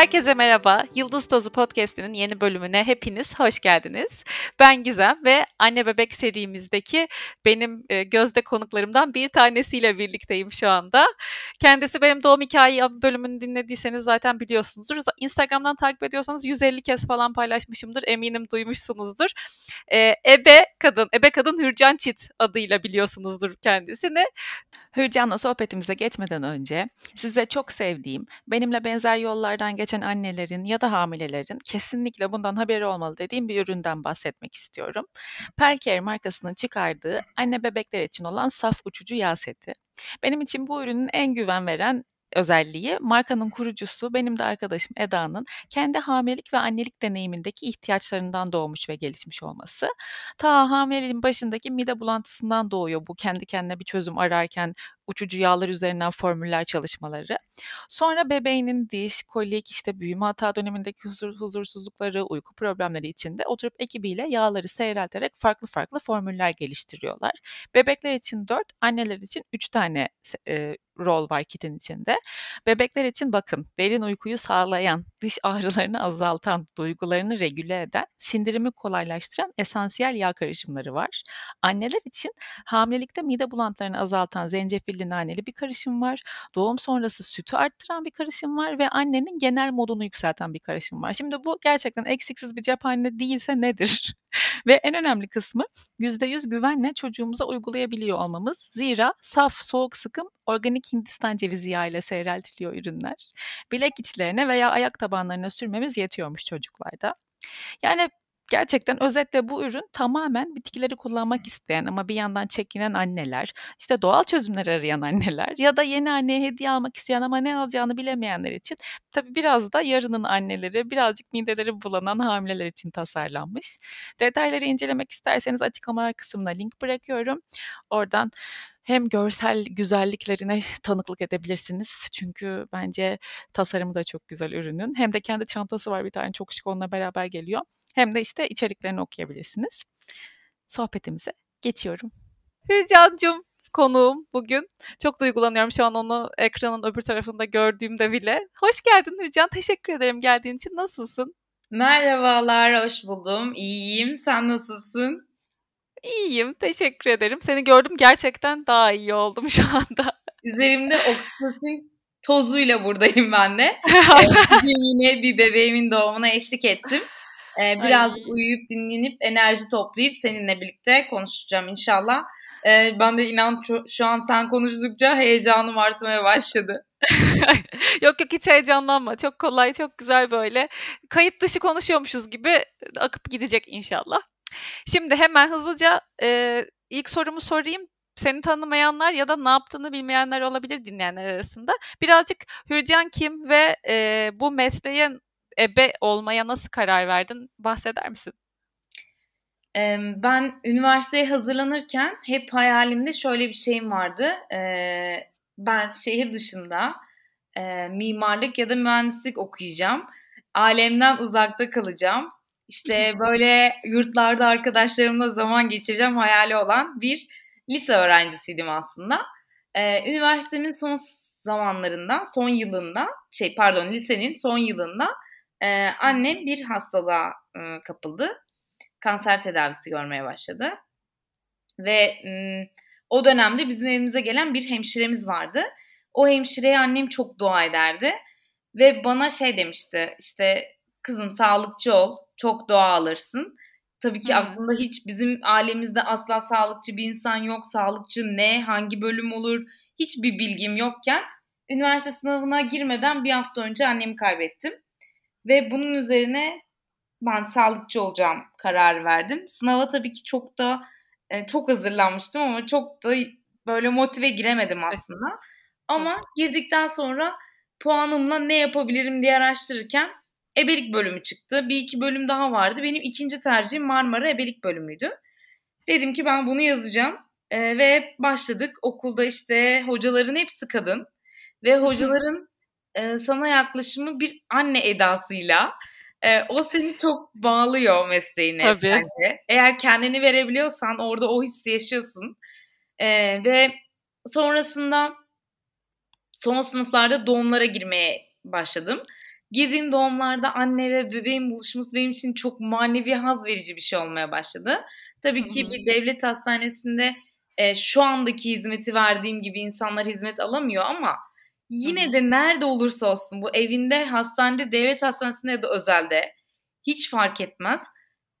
Herkese merhaba. Yıldız Tozu Podcast'inin yeni bölümüne hepiniz hoş geldiniz. Ben Gizem ve Anne Bebek serimizdeki benim e, gözde konuklarımdan bir tanesiyle birlikteyim şu anda. Kendisi benim doğum hikaye bölümünü dinlediyseniz zaten biliyorsunuzdur. Instagram'dan takip ediyorsanız 150 kez falan paylaşmışımdır. Eminim duymuşsunuzdur. E, Ebe Kadın, Ebe Kadın Hürcan Çit adıyla biliyorsunuzdur kendisini. Hürcan'la sohbetimize geçmeden önce size çok sevdiğim, benimle benzer yollardan geçen annelerin ya da hamilelerin kesinlikle bundan haberi olmalı dediğim bir üründen bahsetmek istiyorum. Pelker markasının çıkardığı anne bebekler için olan saf uçucu yağ seti. Benim için bu ürünün en güven veren özelliği markanın kurucusu benim de arkadaşım Eda'nın kendi hamilelik ve annelik deneyimindeki ihtiyaçlarından doğmuş ve gelişmiş olması. Ta hamileliğin başındaki mide bulantısından doğuyor bu kendi kendine bir çözüm ararken uçucu yağlar üzerinden formüller çalışmaları. Sonra bebeğinin diş, kolik, işte büyüme hata dönemindeki huzur, huzursuzlukları, uyku problemleri içinde oturup ekibiyle yağları seyrelterek farklı farklı formüller geliştiriyorlar. Bebekler için 4, anneler için 3 tane e, rol var kitin içinde. Bebekler için bakın derin uykuyu sağlayan, diş ağrılarını azaltan, duygularını regüle eden, sindirimi kolaylaştıran esansiyel yağ karışımları var. Anneler için hamilelikte mide bulantılarını azaltan zencefil zencefilli naneli bir karışım var. Doğum sonrası sütü arttıran bir karışım var ve annenin genel modunu yükselten bir karışım var. Şimdi bu gerçekten eksiksiz bir cephane değilse nedir? ve en önemli kısmı %100 güvenle çocuğumuza uygulayabiliyor olmamız. Zira saf, soğuk sıkım organik Hindistan cevizi yağı ile seyreltiliyor ürünler. Bilek içlerine veya ayak tabanlarına sürmemiz yetiyormuş çocuklarda. Yani gerçekten özetle bu ürün tamamen bitkileri kullanmak isteyen ama bir yandan çekinen anneler, işte doğal çözümler arayan anneler ya da yeni anneye hediye almak isteyen ama ne alacağını bilemeyenler için tabii biraz da yarının anneleri, birazcık mideleri bulanan hamileler için tasarlanmış. Detayları incelemek isterseniz açıklamalar kısmına link bırakıyorum. Oradan hem görsel güzelliklerine tanıklık edebilirsiniz. Çünkü bence tasarımı da çok güzel ürünün. Hem de kendi çantası var bir tane çok şık onunla beraber geliyor. Hem de işte içeriklerini okuyabilirsiniz. Sohbetimize geçiyorum. Hürcan'cığım konuğum bugün. Çok duygulanıyorum şu an onu ekranın öbür tarafında gördüğümde bile. Hoş geldin Hürcan. Teşekkür ederim geldiğin için. Nasılsın? Merhabalar, hoş buldum. İyiyim. Sen nasılsın? İyiyim, teşekkür ederim. Seni gördüm gerçekten daha iyi oldum şu anda. Üzerimde oksitosin tozuyla buradayım ben de. Bugün yine bir bebeğimin doğumuna eşlik ettim. Ee, birazcık Ay. uyuyup dinlenip enerji toplayıp seninle birlikte konuşacağım inşallah. Ee, ben de inan şu an sen konuştukça heyecanım artmaya başladı. yok yok hiç heyecanlanma. Çok kolay, çok güzel böyle. Kayıt dışı konuşuyormuşuz gibi akıp gidecek inşallah. Şimdi hemen hızlıca e, ilk sorumu sorayım. Seni tanımayanlar ya da ne yaptığını bilmeyenler olabilir dinleyenler arasında. Birazcık Hürcan kim ve e, bu mesleğe ebe olmaya nasıl karar verdin? Bahseder misin? Ben üniversiteye hazırlanırken hep hayalimde şöyle bir şeyim vardı. Ben şehir dışında mimarlık ya da mühendislik okuyacağım. Alemden uzakta kalacağım işte böyle yurtlarda arkadaşlarımla zaman geçireceğim hayali olan bir lise öğrencisiydim aslında. Ee, üniversitemin son zamanlarında, son yılında, şey pardon lisenin son yılında e, annem bir hastalığa e, kapıldı. Kanser tedavisi görmeye başladı. Ve e, o dönemde bizim evimize gelen bir hemşiremiz vardı. O hemşireye annem çok dua ederdi. Ve bana şey demişti işte kızım sağlıkçı ol, çok doğa alırsın. Tabii ki aklında hiç bizim ailemizde asla sağlıkçı bir insan yok. Sağlıkçı ne, hangi bölüm olur hiçbir bilgim yokken üniversite sınavına girmeden bir hafta önce annemi kaybettim. Ve bunun üzerine ben sağlıkçı olacağım kararı verdim. Sınava tabii ki çok da e, çok hazırlanmıştım ama çok da böyle motive giremedim aslında. Ama girdikten sonra puanımla ne yapabilirim diye araştırırken ebelik bölümü çıktı. Bir iki bölüm daha vardı. Benim ikinci tercihim Marmara ebelik bölümüydü. Dedim ki ben bunu yazacağım. Ee, ve başladık. Okulda işte hocaların hepsi kadın. Ve hocaların e, sana yaklaşımı bir anne edasıyla. E, o seni çok bağlıyor mesleğine Tabii. bence. Eğer kendini verebiliyorsan orada o hissi yaşıyorsun. E, ve sonrasında son sınıflarda doğumlara girmeye başladım. Girdiğim doğumlarda anne ve bebeğin buluşması benim için çok manevi haz verici bir şey olmaya başladı. Tabii ki bir devlet hastanesinde e, şu andaki hizmeti verdiğim gibi insanlar hizmet alamıyor ama yine de nerede olursa olsun bu evinde, hastanede, devlet hastanesinde ya da özelde hiç fark etmez.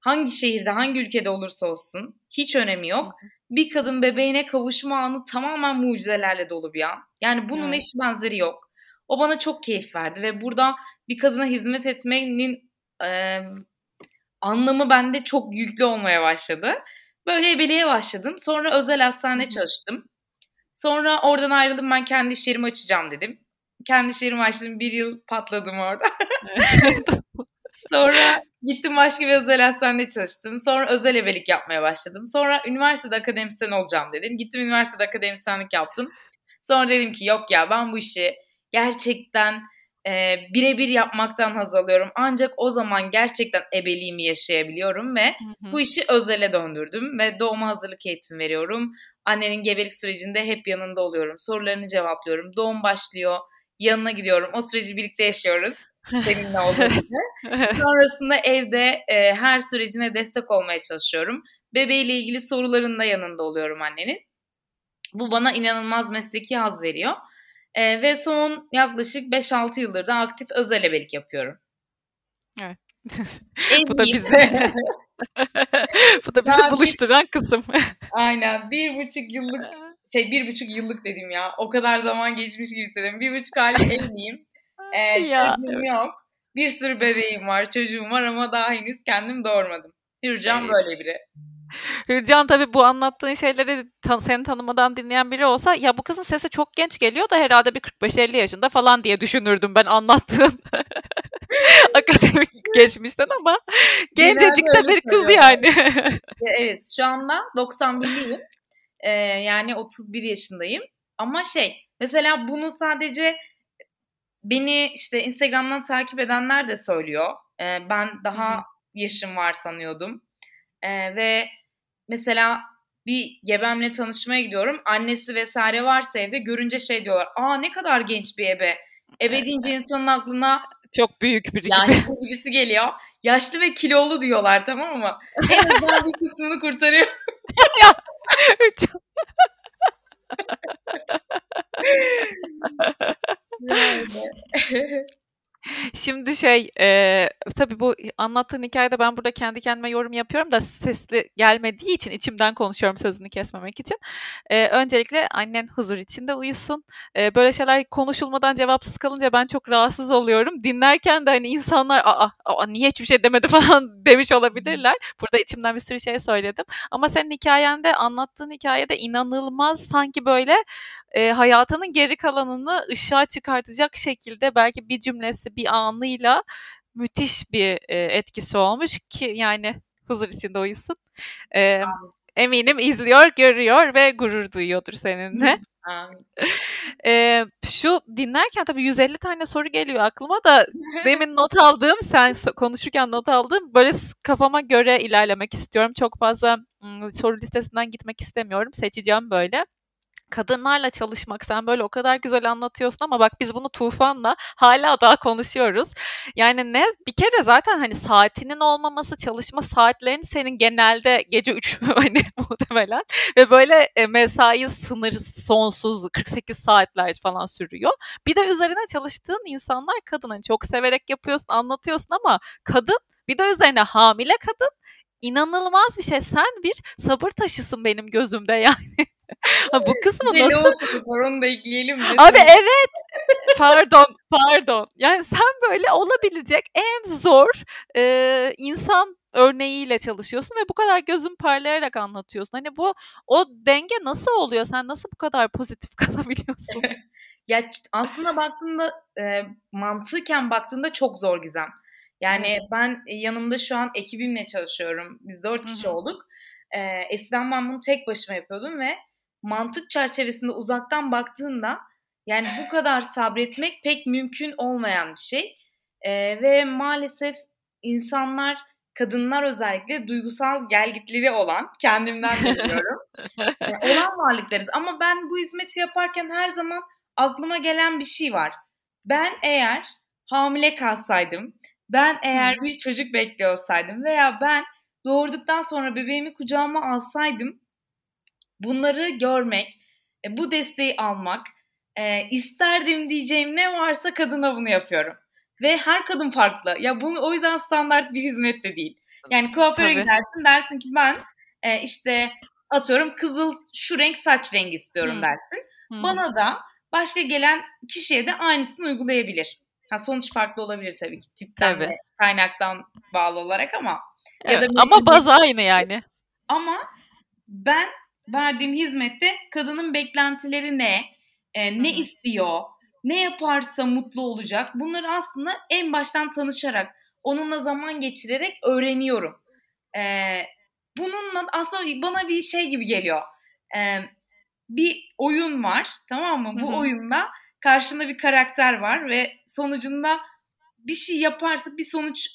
Hangi şehirde, hangi ülkede olursa olsun hiç önemi yok. Bir kadın bebeğine kavuşma anı tamamen mucizelerle dolu bir an. Yani bunun evet. eşi benzeri yok. O bana çok keyif verdi ve burada bir kadına hizmet etmenin e, anlamı bende çok yüklü olmaya başladı. Böyle ebeliğe başladım. Sonra özel hastanede çalıştım. Sonra oradan ayrıldım ben kendi iş yerimi açacağım dedim. Kendi iş yerimi açtım. Bir yıl patladım orada. Sonra gittim başka bir özel hastanede çalıştım. Sonra özel ebelik yapmaya başladım. Sonra üniversitede akademisyen olacağım dedim. Gittim üniversitede akademisyenlik yaptım. Sonra dedim ki yok ya ben bu işi gerçekten e, birebir yapmaktan haz alıyorum. Ancak o zaman gerçekten ebeliğimi yaşayabiliyorum ve hı hı. bu işi özele döndürdüm ve doğuma hazırlık eğitim veriyorum. Annenin gebelik sürecinde hep yanında oluyorum. Sorularını cevaplıyorum. Doğum başlıyor. Yanına gidiyorum. O süreci birlikte yaşıyoruz. Seninle olduğu Sonrasında evde e, her sürecine destek olmaya çalışıyorum. Bebeğiyle ilgili soruların da yanında oluyorum annenin. Bu bana inanılmaz mesleki haz veriyor. E, ve son yaklaşık 5-6 yıldır da aktif özel ebelik yapıyorum. Evet. Bu da bizi Bu da bizi Daha buluşturan bir... kısım. Aynen. Bir buçuk yıllık şey bir buçuk yıllık dedim ya. O kadar zaman geçmiş gibi dedim. Bir buçuk aylık evliyim. Ee, ya, çocuğum evet. yok. Bir sürü bebeğim var, çocuğum var ama daha henüz kendim doğurmadım. Hürcan evet. böyle biri. Hürcan tabii bu anlattığın şeyleri tan- seni tanımadan dinleyen biri olsa ya bu kızın sesi çok genç geliyor da herhalde bir 45-50 yaşında falan diye düşünürdüm ben anlattığın akademik geçmişten ama gencecik de bir kız yani. evet şu anda 91'liyim. Ee, yani 31 yaşındayım. Ama şey mesela bunu sadece beni işte Instagram'dan takip edenler de söylüyor. Ee, ben daha yaşım var sanıyordum. Ee, ve mesela bir gebemle tanışmaya gidiyorum. Annesi vesaire varsa evde görünce şey diyorlar. Aa ne kadar genç bir ebe. Ebe deyince insanın aklına çok büyük biri yaşlı birisi geliyor. Yaşlı ve kilolu diyorlar tamam mı? En azından bir kısmını kurtarıyor. Şimdi şey e, tabii bu anlattığın hikayede ben burada kendi kendime yorum yapıyorum da sesli gelmediği için içimden konuşuyorum sözünü kesmemek için. E, öncelikle annen huzur içinde uyusun. E, böyle şeyler konuşulmadan cevapsız kalınca ben çok rahatsız oluyorum. Dinlerken de hani insanlar aa, aa niye hiçbir şey demedi falan demiş olabilirler. Burada içimden bir sürü şey söyledim. Ama senin hikayende anlattığın hikayede inanılmaz sanki böyle e, hayatının geri kalanını ışığa çıkartacak şekilde belki bir cümlesi, bir anıyla müthiş bir e, etkisi olmuş ki yani huzur içinde uyusun. E, eminim izliyor, görüyor ve gurur duyuyordur seninle. e, şu dinlerken tabii 150 tane soru geliyor aklıma da demin not aldığım sen konuşurken not aldığım böyle kafama göre ilerlemek istiyorum. Çok fazla soru listesinden gitmek istemiyorum. Seçeceğim böyle kadınlarla çalışmak sen böyle o kadar güzel anlatıyorsun ama bak biz bunu Tufan'la hala daha konuşuyoruz. Yani ne bir kere zaten hani saatinin olmaması çalışma saatlerin senin genelde gece 3 hani muhtemelen ve böyle e, mesai sınır sonsuz 48 saatler falan sürüyor. Bir de üzerine çalıştığın insanlar kadın hani çok severek yapıyorsun anlatıyorsun ama kadın bir de üzerine hamile kadın inanılmaz bir şey. Sen bir sabır taşısın benim gözümde yani ha, bu kısmı nasıl? Onu da ekleyelim? Abi evet. pardon, pardon. Yani sen böyle olabilecek en zor e, insan örneğiyle çalışıyorsun ve bu kadar gözün parlayarak anlatıyorsun. Hani bu o denge nasıl oluyor? Sen nasıl bu kadar pozitif kalabiliyorsun? ya aslında baktığında e, mantıken baktığında çok zor Gizem. Yani hmm. ben yanımda şu an ekibimle çalışıyorum. Biz dört kişi hmm. olduk. E, eskiden ben bunu tek başıma yapıyordum ve mantık çerçevesinde uzaktan baktığında yani bu kadar sabretmek pek mümkün olmayan bir şey. E, ve maalesef insanlar, kadınlar özellikle duygusal gelgitleri olan, kendimden biliyorum, yani olan varlıklarız. Ama ben bu hizmeti yaparken her zaman aklıma gelen bir şey var. Ben eğer hamile kalsaydım, ben eğer bir çocuk bekliyor olsaydım veya ben doğurduktan sonra bebeğimi kucağıma alsaydım bunları görmek, e, bu desteği almak, e, isterdim diyeceğim ne varsa kadına bunu yapıyorum. Ve her kadın farklı. Ya bunu o yüzden standart bir hizmet de değil. Yani kuaföre Tabii. gidersin dersin ki ben e, işte atıyorum kızıl şu renk saç rengi istiyorum hmm. dersin. Hmm. Bana da başka gelen kişiye de aynısını uygulayabilir. Ha sonuç farklı olabilir tabii ki tipten tabii. ve kaynaktan bağlı olarak ama evet, ya da ama baz aynı yani. Ama ben verdiğim hizmette kadının beklentileri ne? E, ne Hı-hı. istiyor? Ne yaparsa mutlu olacak? Bunları aslında en baştan tanışarak, onunla zaman geçirerek öğreniyorum. E, bununla aslında bana bir şey gibi geliyor. E, bir oyun var tamam mı? Bu Hı-hı. oyunda karşında bir karakter var ve sonucunda bir şey yaparsa bir sonuç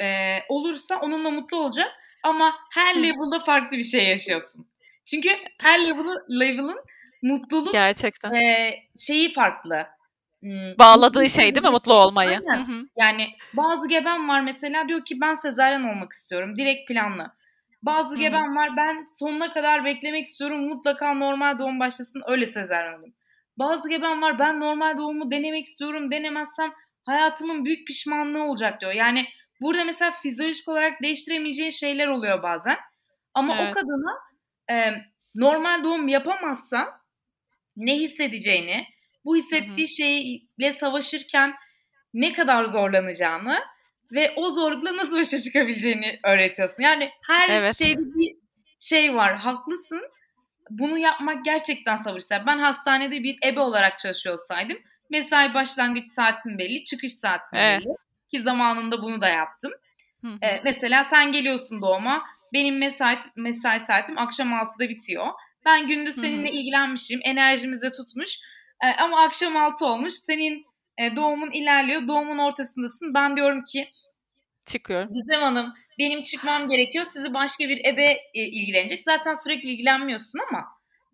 e, olursa onunla mutlu olacak ama her level'da farklı bir şey yaşıyorsun. Çünkü her level'ın level'ın mutluluk gerçekten e, şeyi farklı. Hmm, Bağladığı şey değil mi mutlu olmayı? Yani bazı geben var mesela diyor ki ben sezaryen olmak istiyorum direkt planlı. Bazı Hı-hı. geben var ben sonuna kadar beklemek istiyorum mutlaka normal doğum başlasın öyle sezaryen olayım. Bazı geben var ben normal doğumu denemek istiyorum denemezsem hayatımın büyük pişmanlığı olacak diyor. Yani burada mesela fizyolojik olarak değiştiremeyeceğin şeyler oluyor bazen. Ama evet. o kadına e, normal doğum yapamazsa ne hissedeceğini, bu hissettiği Hı-hı. şeyle savaşırken ne kadar zorlanacağını ve o zorlukla nasıl başa çıkabileceğini öğretiyorsun. Yani her evet. şeyde bir şey var. Haklısın. Bunu yapmak gerçekten sabır ister. Ben hastanede bir ebe olarak çalışıyor olsaydım mesai başlangıç saatim belli, çıkış saatim evet. belli. Ki zamanında bunu da yaptım. Ee, mesela sen geliyorsun doğuma. Benim mesai, mesai saatim akşam 6'da bitiyor. Ben gündüz seninle ilgilenmişim. Enerjimiz de tutmuş. Ee, ama akşam 6 olmuş. Senin e, doğumun ilerliyor. Doğumun ortasındasın. Ben diyorum ki çıkıyorum. Gizem Hanım benim çıkmam gerekiyor. Sizi başka bir ebe e, ilgilenecek. Zaten sürekli ilgilenmiyorsun ama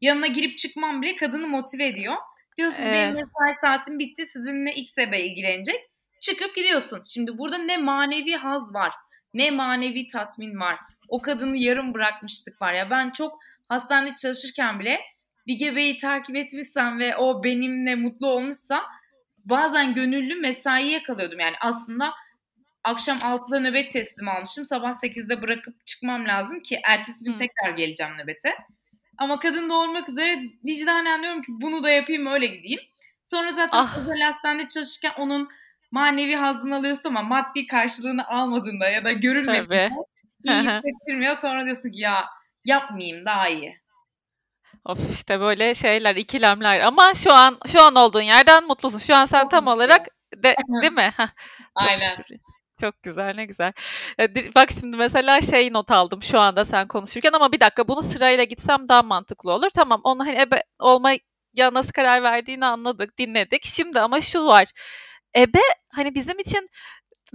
yanına girip çıkmam bile kadını motive ediyor. Diyorsun evet. benim mesai saatim bitti. Sizinle X ebe ilgilenecek çıkıp gidiyorsun. Şimdi burada ne manevi haz var, ne manevi tatmin var. O kadını yarım bırakmıştık var ya. Ben çok hastanede çalışırken bile bir gebeyi takip etmişsem ve o benimle mutlu olmuşsa bazen gönüllü mesaiye kalıyordum. Yani aslında akşam 6'da nöbet teslim almışım. Sabah 8'de bırakıp çıkmam lazım ki ertesi gün Hı. tekrar geleceğim nöbete. Ama kadın doğurmak üzere vicdanen diyorum ki bunu da yapayım öyle gideyim. Sonra zaten ah. özel hastanede çalışırken onun manevi hazzını alıyorsun ama maddi karşılığını almadığında ya da görülmediğinde iyi hissettirmiyor. Sonra diyorsun ki ya yapmayayım daha iyi. Of işte böyle şeyler, ikilemler ama şu an şu an olduğun yerden mutlusun. Şu an sen Çok tam olarak de, değil mi? Çok Aynen. Şükür. Çok güzel ne güzel. Bak şimdi mesela şey not aldım şu anda sen konuşurken ama bir dakika bunu sırayla gitsem daha mantıklı olur. Tamam onu hani ebe olmaya nasıl karar verdiğini anladık, dinledik. Şimdi ama şu var ebe hani bizim için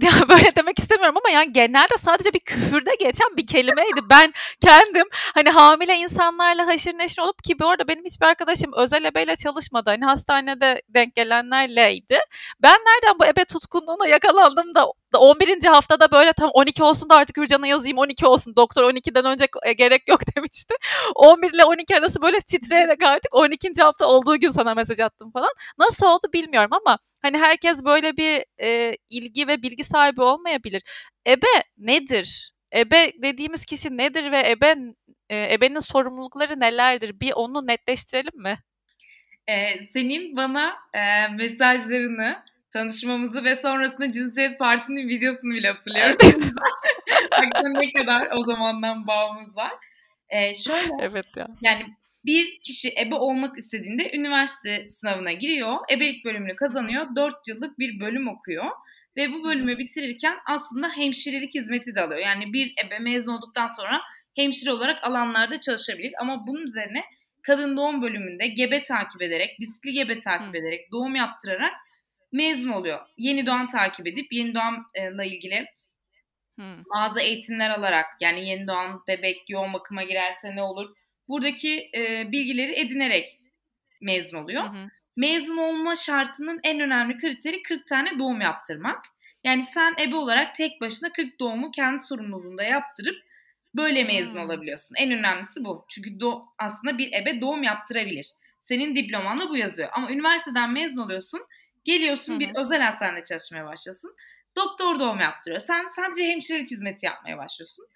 ya böyle demek istemiyorum ama yani genelde sadece bir küfürde geçen bir kelimeydi. Ben kendim hani hamile insanlarla haşır neşir olup ki bu arada benim hiçbir arkadaşım özel ebeyle çalışmadı. Hani hastanede denk gelenlerleydi. Ben nereden bu ebe tutkunluğuna yakalandım da 11. haftada böyle tam 12 olsun da artık Hürcan'a yazayım 12 olsun. Doktor 12'den önce e, gerek yok demişti. 11 ile 12 arası böyle titreyerek artık 12. hafta olduğu gün sana mesaj attım falan. Nasıl oldu bilmiyorum ama hani herkes böyle bir e, ilgi ve bilgi sahibi olmayabilir. Ebe nedir? Ebe dediğimiz kişi nedir ve ebe e, ebenin sorumlulukları nelerdir? Bir onu netleştirelim mi? Ee, senin bana e, mesajlarını tanışmamızı ve sonrasında cinsiyet partinin videosunu bile hatırlıyorum. Aklımda ne kadar o zamandan bağımız var. Ee, şöyle evet ya. yani bir kişi ebe olmak istediğinde üniversite sınavına giriyor. Ebelik bölümünü kazanıyor. 4 yıllık bir bölüm okuyor. Ve bu bölümü bitirirken aslında hemşirelik hizmeti de alıyor. Yani bir ebe mezun olduktan sonra hemşire olarak alanlarda çalışabilir. Ama bunun üzerine kadın doğum bölümünde gebe takip ederek, riskli gebe takip ederek, doğum yaptırarak mezun oluyor. Yeni doğan takip edip yeni doğanla ilgili hmm. bazı eğitimler alarak yani yeni doğan bebek yoğun bakıma girerse ne olur? Buradaki e, bilgileri edinerek mezun oluyor. Hmm. mezun olma şartının en önemli kriteri 40 tane doğum yaptırmak. Yani sen ebe olarak tek başına 40 doğumu kendi sorumluluğunda yaptırıp böyle mezun hmm. olabiliyorsun. En önemlisi bu. Çünkü do- aslında bir ebe doğum yaptırabilir. Senin diplomanda bu yazıyor. Ama üniversiteden mezun oluyorsun. Geliyorsun Hı-hı. bir özel hastanede çalışmaya başlıyorsun. Doktor doğum yaptırıyor. Sen sadece hemşirelik hizmeti yapmaya başlıyorsun.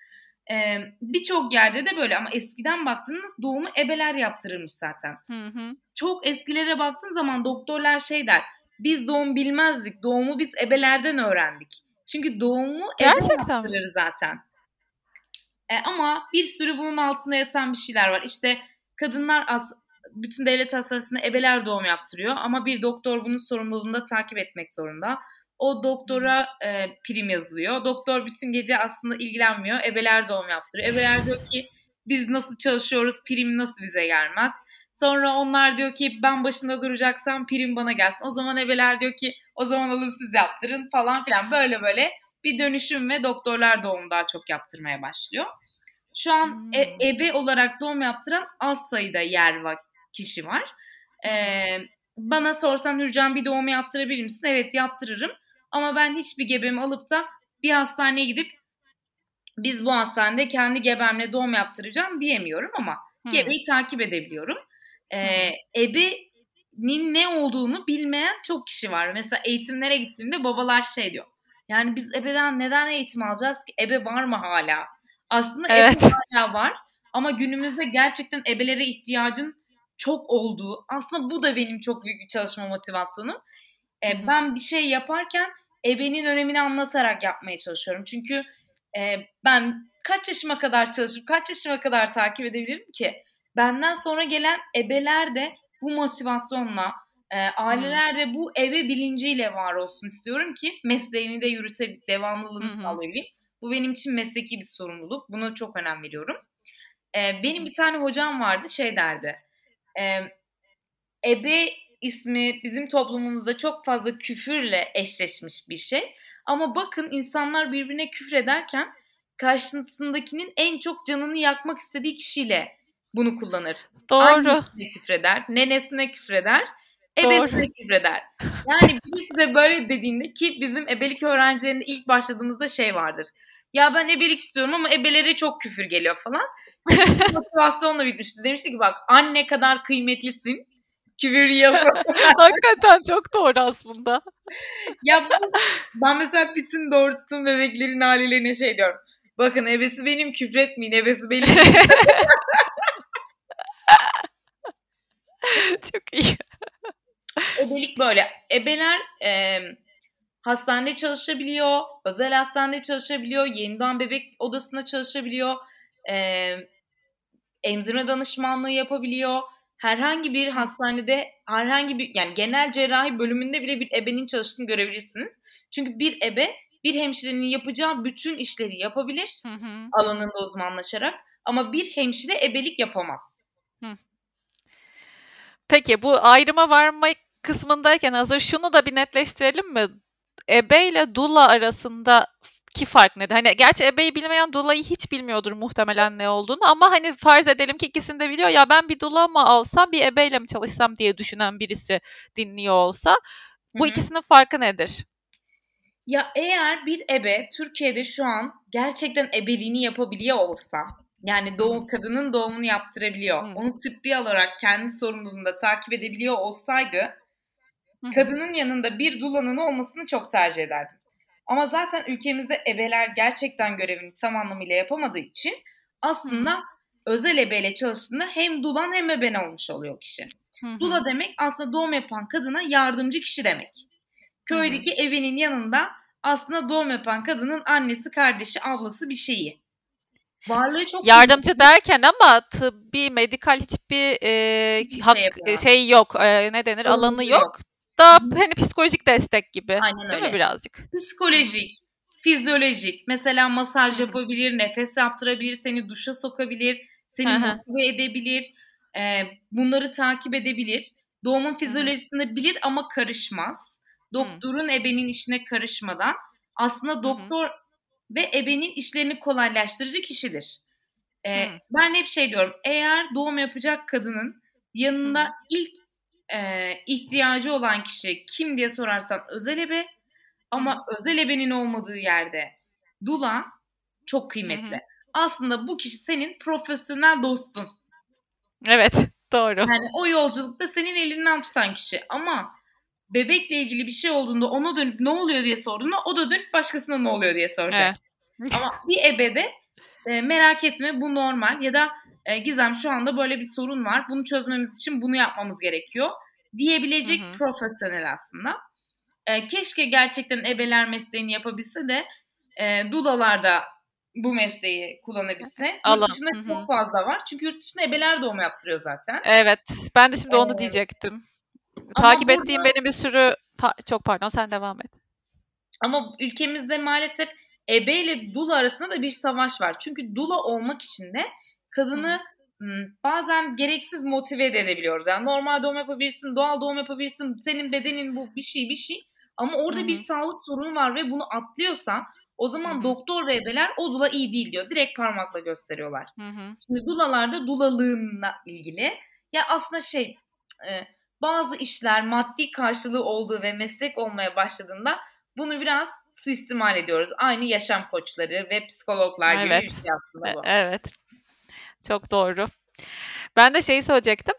Ee, Birçok yerde de böyle ama eskiden baktığında doğumu ebeler yaptırırmış zaten. Hı hı. Çok eskilere baktığın zaman doktorlar şey der. Biz doğum bilmezdik. Doğumu biz ebelerden öğrendik. Çünkü doğumu Gerçekten. ebe yaptırır zaten. E, ama bir sürü bunun altında yatan bir şeyler var. İşte kadınlar as bütün devlet hastanesinde ebeler doğum yaptırıyor ama bir doktor bunun sorumluluğunu da takip etmek zorunda. O doktora e, prim yazılıyor. Doktor bütün gece aslında ilgilenmiyor. Ebeler doğum yaptırıyor. Ebeler diyor ki biz nasıl çalışıyoruz prim nasıl bize gelmez. Sonra onlar diyor ki ben başında duracaksam prim bana gelsin. O zaman ebeler diyor ki o zaman alın siz yaptırın falan filan. Böyle böyle bir dönüşüm ve doktorlar doğum daha çok yaptırmaya başlıyor. Şu an hmm. e, ebe olarak doğum yaptıran az sayıda yer var, kişi var. Ee, bana sorsan Hürcan bir doğum yaptırabilir misin? Evet yaptırırım. Ama ben hiçbir gebemi alıp da bir hastaneye gidip biz bu hastanede kendi gebemle doğum yaptıracağım diyemiyorum ama hmm. gebeyi takip edebiliyorum. Ee, ebenin ne olduğunu bilmeyen çok kişi var. Mesela eğitimlere gittiğimde babalar şey diyor. Yani biz ebeden neden eğitim alacağız ki? Ebe var mı hala? Aslında evet. ebe hala var. Ama günümüzde gerçekten ebelere ihtiyacın çok olduğu. Aslında bu da benim çok büyük bir çalışma motivasyonum. Ee, ben bir şey yaparken ebenin önemini anlatarak yapmaya çalışıyorum. Çünkü e, ben kaç yaşıma kadar çalışıp kaç yaşıma kadar takip edebilirim ki? Benden sonra gelen ebeler de bu motivasyonla, e, aileler de bu eve bilinciyle var olsun istiyorum ki mesleğimi de yürüte devamlılığını hı sağlayabileyim. Bu benim için mesleki bir sorumluluk. Buna çok önem veriyorum. E, benim bir tane hocam vardı şey derdi. E, ebe ismi bizim toplumumuzda çok fazla küfürle eşleşmiş bir şey. Ama bakın insanlar birbirine küfür ederken karşısındakinin en çok canını yakmak istediği kişiyle bunu kullanır. Doğru. Annesine küfreder, nenesine küfreder, ebesine küfreder. Yani birisi de böyle dediğinde ki bizim ebelik öğrencilerinde ilk başladığımızda şey vardır. Ya ben ebelik istiyorum ama ebelere çok küfür geliyor falan. Motivasyonla bitmişti. Demişti ki bak anne kadar kıymetlisin. Küfür yazın. Hakikaten çok doğru aslında. ya bu, ben mesela bütün doğurttuğum bebeklerin ailelerine şey diyorum. Bakın ebesi benim küfretmeyin ebesi benim. Çok iyi. Ebelik böyle. Ebeler e, hastanede çalışabiliyor, özel hastanede çalışabiliyor, yeniden bebek odasında çalışabiliyor, e, emzirme danışmanlığı yapabiliyor. Herhangi bir hastanede, herhangi bir yani genel cerrahi bölümünde bile bir ebenin çalıştığını görebilirsiniz. Çünkü bir ebe bir hemşirenin yapacağı bütün işleri yapabilir hı hı. alanında uzmanlaşarak ama bir hemşire ebelik yapamaz. Hı. Peki bu ayrıma varma kısmındayken hazır şunu da bir netleştirelim mi? Ebe ile dula arasında ki fark nedir? Hani gerçi ebeyi bilmeyen dulayı hiç bilmiyordur muhtemelen ne olduğunu ama hani farz edelim ki ikisini de biliyor. Ya ben bir dula mı alsam bir ebeyle mi çalışsam diye düşünen birisi dinliyor olsa bu Hı-hı. ikisinin farkı nedir? Ya eğer bir ebe Türkiye'de şu an gerçekten ebeliğini yapabiliyor olsa yani doğum kadının doğumunu yaptırabiliyor. Hı. Onu tıbbi olarak kendi sorumluluğunda takip edebiliyor olsaydı Hı. kadının yanında bir dulanın olmasını çok tercih ederdim. Ama zaten ülkemizde ebeler gerçekten görevini tam anlamıyla yapamadığı için aslında özel ebeyle çalıştığında hem dulan hem eben olmuş oluyor kişi. Hı Dula demek aslında doğum yapan kadına yardımcı kişi demek. Köydeki hı hı. evinin yanında aslında doğum yapan kadının annesi, kardeşi, ablası bir şeyi. Varlığı çok yardımcı iyi. derken ama tıbbi, medikal hiçbir e, hak şey, şey yok. E, ne denir? Alanı, Alanı yok. yok. Daha hani psikolojik destek gibi. Aynen Değil öyle. mi birazcık? Psikolojik, fizyolojik. Mesela masaj yapabilir, nefes yaptırabilir, seni duşa sokabilir, seni motive edebilir. E, bunları takip edebilir. Doğumun fizyolojisini bilir ama karışmaz. Doktorun ebenin işine karışmadan aslında doktor ve ebenin işlerini kolaylaştırıcı kişidir. Ee. Ben hep şey diyorum, eğer doğum yapacak kadının yanında ilk e, ihtiyacı olan kişi kim diye sorarsan özel ebe ama özel ebenin olmadığı yerde dula çok kıymetli. Hı-hı. Aslında bu kişi senin profesyonel dostun. Evet doğru. Yani o yolculukta senin elinden tutan kişi ama bebekle ilgili bir şey olduğunda ona dönüp ne oluyor diye sorduğunda o da dönüp başkasına ne oluyor diye soracak. Evet. ama bir ebede e, merak etme bu normal ya da e, Gizem şu anda böyle bir sorun var. Bunu çözmemiz için bunu yapmamız gerekiyor diyebilecek hı hı. profesyonel aslında. E, keşke gerçekten ebeler mesleğini yapabilse de e, dudalar da bu mesleği kullanabilse. Allah. Yurt dışında Hı-hı. çok fazla var. Çünkü yurt dışında ebeler doğum yaptırıyor zaten. Evet. Ben de şimdi ee, onu diyecektim. Takip burada, ettiğim benim bir sürü pa- çok pardon sen devam et. Ama ülkemizde maalesef ebe ile dula arasında da bir savaş var. Çünkü dula olmak için de kadını Hı. Bazen gereksiz motive edebiliyoruz. Yani normal doğum yapabilirsin, doğal doğum yapabilirsin. Senin bedenin bu bir şey bir şey. Ama orada Hı-hı. bir sağlık sorunu var ve bunu atlıyorsa o zaman Hı-hı. doktor ve ebeler o dula iyi değil diyor. Direkt parmakla gösteriyorlar. Hı-hı. Şimdi dulalarda dulalığınla ilgili ya aslında şey e, bazı işler maddi karşılığı olduğu ve meslek olmaya başladığında bunu biraz suistimal ediyoruz. Aynı yaşam koçları ve psikologlar evet. gibi bir şey aslında bu. E, evet. Çok doğru. Ben de şeyi söyleyecektim.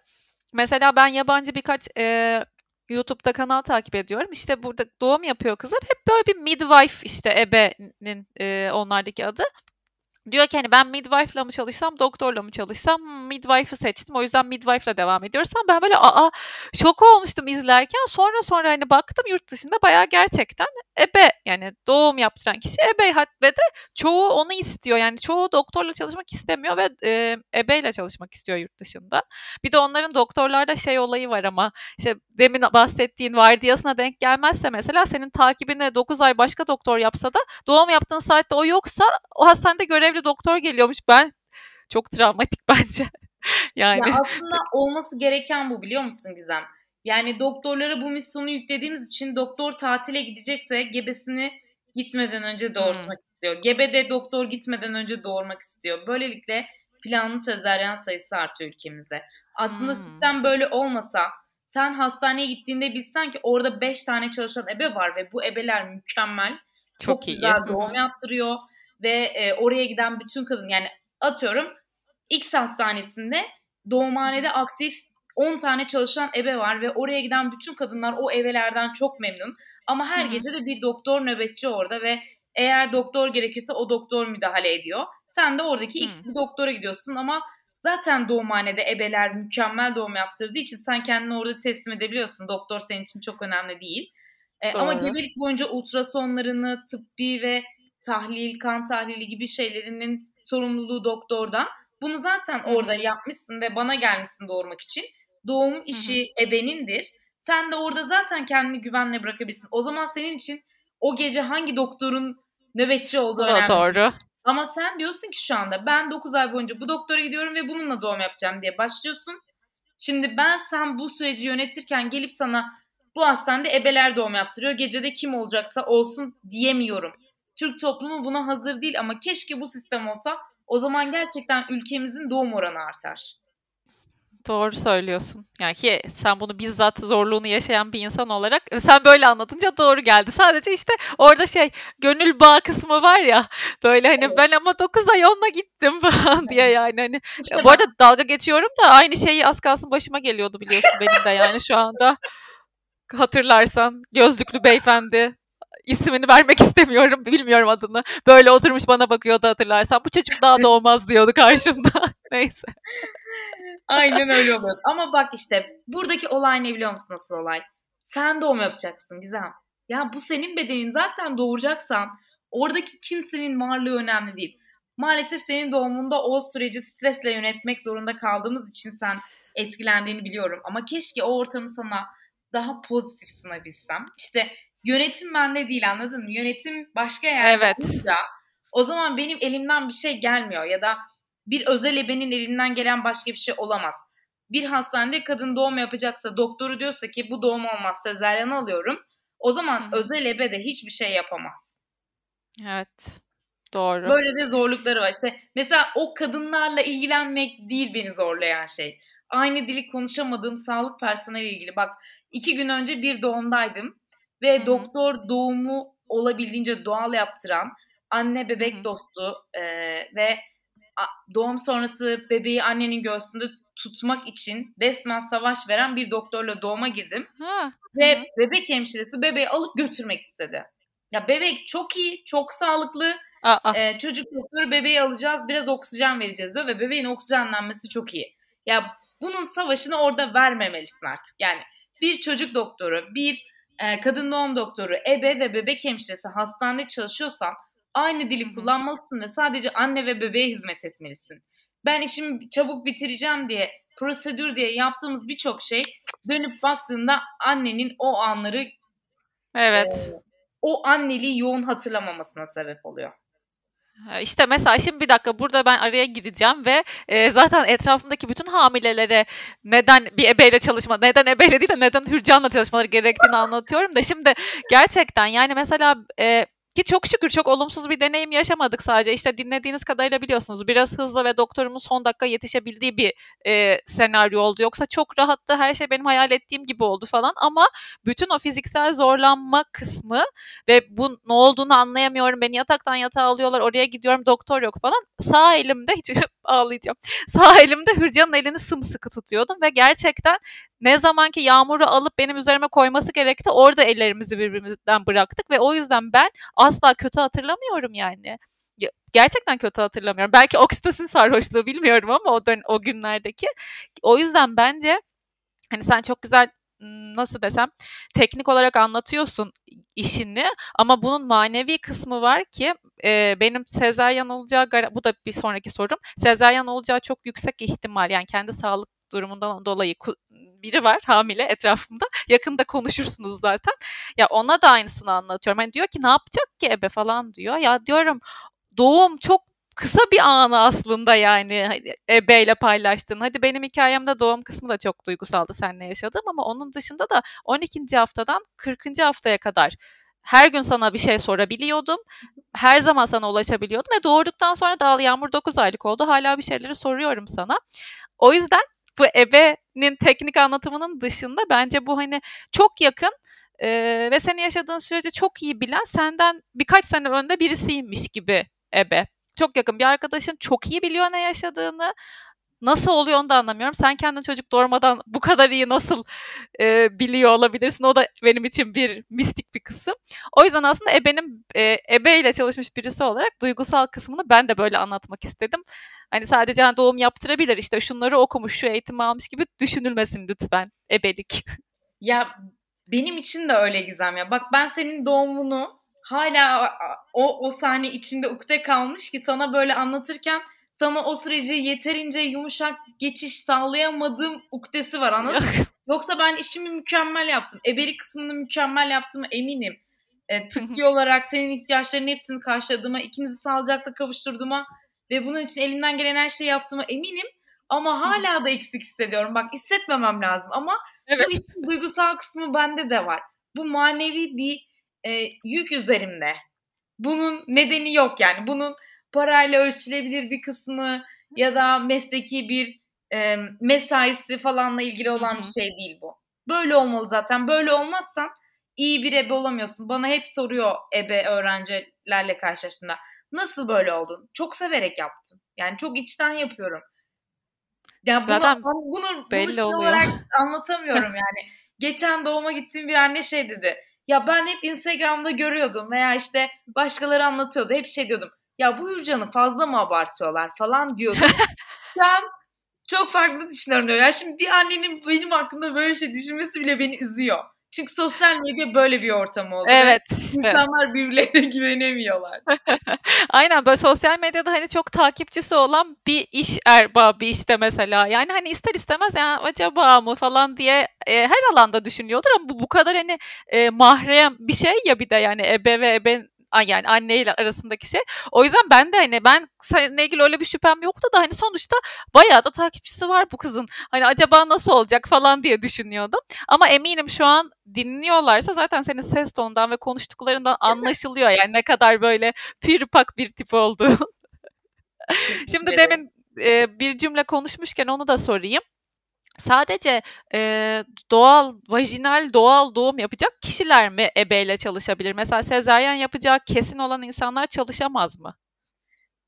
Mesela ben yabancı birkaç e, YouTube'da kanal takip ediyorum. İşte burada doğum yapıyor kızlar. Hep böyle bir midwife işte ebenin e, onlardaki adı. Diyor ki hani ben midwife'la mı çalışsam, doktorla mı çalışsam? Midwife'ı seçtim. O yüzden midwife'la devam ediyoruz. Ama ben böyle aa şok olmuştum izlerken. Sonra sonra hani baktım yurt dışında bayağı gerçekten ebe yani doğum yaptıran kişi ebe ve de çoğu onu istiyor. Yani çoğu doktorla çalışmak istemiyor ve e, ebeyle çalışmak istiyor yurt dışında. Bir de onların doktorlarda şey olayı var ama işte demin bahsettiğin vardiyasına denk gelmezse mesela senin takibine 9 ay başka doktor yapsa da doğum yaptığın saatte o yoksa o hastanede görevli doktor geliyormuş. Ben çok travmatik bence. yani ya aslında olması gereken bu biliyor musun Gizem? Yani doktorlara bu misyonu yüklediğimiz için doktor tatile gidecekse gebesini gitmeden önce doğurtmak hmm. istiyor. Gebe de doktor gitmeden önce doğurmak istiyor. Böylelikle planlı sezaryen sayısı artıyor ülkemizde. Aslında hmm. sistem böyle olmasa sen hastaneye gittiğinde bilsen ki orada 5 tane çalışan ebe var ve bu ebeler mükemmel. Çok, çok iyi. güzel doğum yaptırıyor ve e, oraya giden bütün kadın yani atıyorum X hastanesinde doğumhanede aktif 10 tane çalışan ebe var ve oraya giden bütün kadınlar o ebelerden çok memnun. Ama her Hı. gece de bir doktor nöbetçi orada ve eğer doktor gerekirse o doktor müdahale ediyor. Sen de oradaki Hı. X bir doktora gidiyorsun ama zaten doğumhanede ebeler mükemmel doğum yaptırdığı için sen kendini orada teslim edebiliyorsun. Doktor senin için çok önemli değil. E, ama gebelik boyunca ultrasonlarını, tıbbi ve tahlil, kan tahlili gibi şeylerinin sorumluluğu doktorda. Bunu zaten orada yapmışsın ve bana gelmişsin doğurmak için. Doğum işi Hı-hı. ebenindir. Sen de orada zaten kendini güvenle bırakabilirsin. O zaman senin için o gece hangi doktorun nöbetçi olduğu önemli. Doğru. Ama sen diyorsun ki şu anda ben 9 ay boyunca bu doktora gidiyorum ve bununla doğum yapacağım diye başlıyorsun. Şimdi ben sen bu süreci yönetirken gelip sana bu hastanede ebeler doğum yaptırıyor. Gecede kim olacaksa olsun diyemiyorum. Türk toplumu buna hazır değil ama keşke bu sistem olsa o zaman gerçekten ülkemizin doğum oranı artar. Doğru söylüyorsun. Yani ki sen bunu bizzat zorluğunu yaşayan bir insan olarak e, sen böyle anlatınca doğru geldi. Sadece işte orada şey gönül bağ kısmı var ya böyle hani evet. ben ama 9 ay onunla gittim falan diye yani hani işte bu arada dalga geçiyorum da aynı şeyi az kalsın başıma geliyordu biliyorsun benim de yani şu anda hatırlarsan gözlüklü beyefendi ismini vermek istemiyorum. Bilmiyorum adını. Böyle oturmuş bana bakıyordu hatırlarsan. Bu çocuk daha doğmaz diyordu karşımda. Neyse. Aynen öyle oluyor. Ama bak işte buradaki olay ne biliyor musun nasıl olay? Sen doğum yapacaksın Gizem. Ya bu senin bedenin zaten doğuracaksan oradaki kimsenin varlığı önemli değil. Maalesef senin doğumunda o süreci stresle yönetmek zorunda kaldığımız için sen etkilendiğini biliyorum. Ama keşke o ortamı sana daha pozitif sunabilsem. İşte yönetim bende değil anladın mı? Yönetim başka yerde evet. olunca o zaman benim elimden bir şey gelmiyor ya da bir özel ebenin elinden gelen başka bir şey olamaz. Bir hastanede kadın doğum yapacaksa doktoru diyorsa ki bu doğum olmaz sezaryen alıyorum. O zaman Hı. özel ebe de hiçbir şey yapamaz. Evet. Doğru. Böyle de zorlukları var. İşte mesela o kadınlarla ilgilenmek değil beni zorlayan şey. aynı dili konuşamadığım sağlık personeli ilgili. Bak iki gün önce bir doğumdaydım ve Hı-hı. doktor doğumu olabildiğince doğal yaptıran anne bebek Hı-hı. dostu e, ve doğum sonrası bebeği annenin göğsünde tutmak için resmen savaş veren bir doktorla doğuma girdim. Ha. Ve Hı-hı. bebek hemşiresi bebeği alıp götürmek istedi. Ya bebek çok iyi, çok sağlıklı. Ee, çocuk doktoru bebeği alacağız, biraz oksijen vereceğiz diyor ve bebeğin oksijenlenmesi çok iyi. Ya bunun savaşını orada vermemelisin artık. Yani bir çocuk doktoru, bir e, kadın doğum doktoru, ebe ve bebek hemşiresi hastanede çalışıyorsan aynı dili kullanmalısın ve sadece anne ve bebeğe hizmet etmelisin. Ben işimi çabuk bitireceğim diye, prosedür diye yaptığımız birçok şey dönüp baktığında annenin o anları Evet. E, o anneliği yoğun hatırlamamasına sebep oluyor. İşte mesela şimdi bir dakika burada ben araya gireceğim ve e, zaten etrafımdaki bütün hamilelere neden bir ebeyle çalışma, neden ebeyle değil de neden Hürcan'la çalışmaları gerektiğini anlatıyorum da şimdi gerçekten yani mesela e, ki çok şükür çok olumsuz bir deneyim yaşamadık sadece. İşte dinlediğiniz kadarıyla biliyorsunuz biraz hızlı ve doktorumun son dakika yetişebildiği bir e, senaryo oldu. Yoksa çok rahattı her şey benim hayal ettiğim gibi oldu falan ama bütün o fiziksel zorlanma kısmı ve bu ne olduğunu anlayamıyorum. Beni yataktan yatağa alıyorlar oraya gidiyorum doktor yok falan. Sağ elimde hiç ağlayacağım. Sağ elimde Hürcan'ın elini sımsıkı tutuyordum ve gerçekten ne zamanki yağmuru alıp benim üzerime koyması gerekti orada ellerimizi birbirimizden bıraktık ve o yüzden ben asla kötü hatırlamıyorum yani. Gerçekten kötü hatırlamıyorum. Belki oksitosin sarhoşluğu bilmiyorum ama o, dön- o günlerdeki. O yüzden bence hani sen çok güzel nasıl desem teknik olarak anlatıyorsun işini ama bunun manevi kısmı var ki e, benim sezaryen olacağı bu da bir sonraki sorum sezaryen olacağı çok yüksek ihtimal yani kendi sağlık durumundan dolayı biri var hamile etrafımda. Yakında konuşursunuz zaten. Ya ona da aynısını anlatıyorum. Hani diyor ki ne yapacak ki ebe falan diyor. Ya diyorum doğum çok kısa bir anı aslında yani hani, ebeyle paylaştın. Hadi benim hikayemde doğum kısmı da çok duygusaldı seninle yaşadığım ama onun dışında da 12. haftadan 40. haftaya kadar her gün sana bir şey sorabiliyordum. Her zaman sana ulaşabiliyordum ve doğurduktan sonra da Yağmur 9 aylık oldu. Hala bir şeyleri soruyorum sana. O yüzden bu ebenin teknik anlatımının dışında bence bu hani çok yakın e, ve seni yaşadığın süreci çok iyi bilen senden birkaç sene önde birisiymiş gibi ebe. Çok yakın bir arkadaşın çok iyi biliyor ne yaşadığını Nasıl oluyor onu da anlamıyorum. Sen kendin çocuk doğurmadan bu kadar iyi nasıl e, biliyor olabilirsin? O da benim için bir mistik bir kısım. O yüzden aslında ebenin e, ebe ile çalışmış birisi olarak duygusal kısmını ben de böyle anlatmak istedim. Hani sadece hani doğum yaptırabilir işte şunları okumuş, şu eğitimi almış gibi düşünülmesin lütfen ebelik. Ya benim için de öyle Gizem ya. Bak ben senin doğumunu hala o, o sahne içinde ukde kalmış ki sana böyle anlatırken sana o süreci yeterince yumuşak geçiş sağlayamadığım uktesi var anladın mı? Yoksa ben işimi mükemmel yaptım. Eberi kısmını mükemmel yaptığımı eminim. E, tıbbi olarak senin ihtiyaçlarının hepsini karşıladığıma, ikinizi sağlıcakla kavuşturduğuma ve bunun için elimden gelen her şeyi yaptığıma eminim. Ama hala da eksik hissediyorum. Bak hissetmemem lazım ama evet. bu işin duygusal kısmı bende de var. Bu manevi bir e, yük üzerimde. Bunun nedeni yok yani. Bunun parayla ölçülebilir bir kısmı ya da mesleki bir e, mesaisi falanla ilgili olan bir şey değil bu. Böyle olmalı zaten. Böyle olmazsan iyi bir ebe olamıyorsun. Bana hep soruyor ebe öğrencilerle karşılaştığında. Nasıl böyle oldun? Çok severek yaptım. Yani çok içten yapıyorum. Ya bunu, Zaten bunu, belli bunu şey olarak anlatamıyorum yani. Geçen doğuma gittiğim bir anne şey dedi. Ya ben hep Instagram'da görüyordum veya işte başkaları anlatıyordu. Hep şey diyordum ya bu Hürcan'ı fazla mı abartıyorlar falan diyordum. An çok farklı düşünüyorum diyor. Ya şimdi bir annenin benim hakkında böyle bir şey düşünmesi bile beni üzüyor. Çünkü sosyal medya böyle bir ortam oldu. Evet. Işte. İnsanlar birbirlerine güvenemiyorlar. Aynen böyle sosyal medyada hani çok takipçisi olan bir iş erbabı işte mesela. Yani hani ister istemez ya acaba mı falan diye e, her alanda düşünüyordur ama bu bu kadar hani e, mahrem bir şey ya bir de yani ebe ve ebe yani anneyle arasındaki şey. O yüzden ben de hani ben seninle ilgili öyle bir şüphem yoktu da hani sonuçta bayağı da takipçisi var bu kızın. Hani acaba nasıl olacak falan diye düşünüyordum. Ama eminim şu an dinliyorlarsa zaten senin ses tonundan ve konuştuklarından anlaşılıyor yani ne kadar böyle pürpak bir tip olduğun. Şimdi demin e, bir cümle konuşmuşken onu da sorayım. Sadece e, doğal, vajinal doğal doğum yapacak kişiler mi ebeyle çalışabilir? Mesela sezaryen yapacak kesin olan insanlar çalışamaz mı?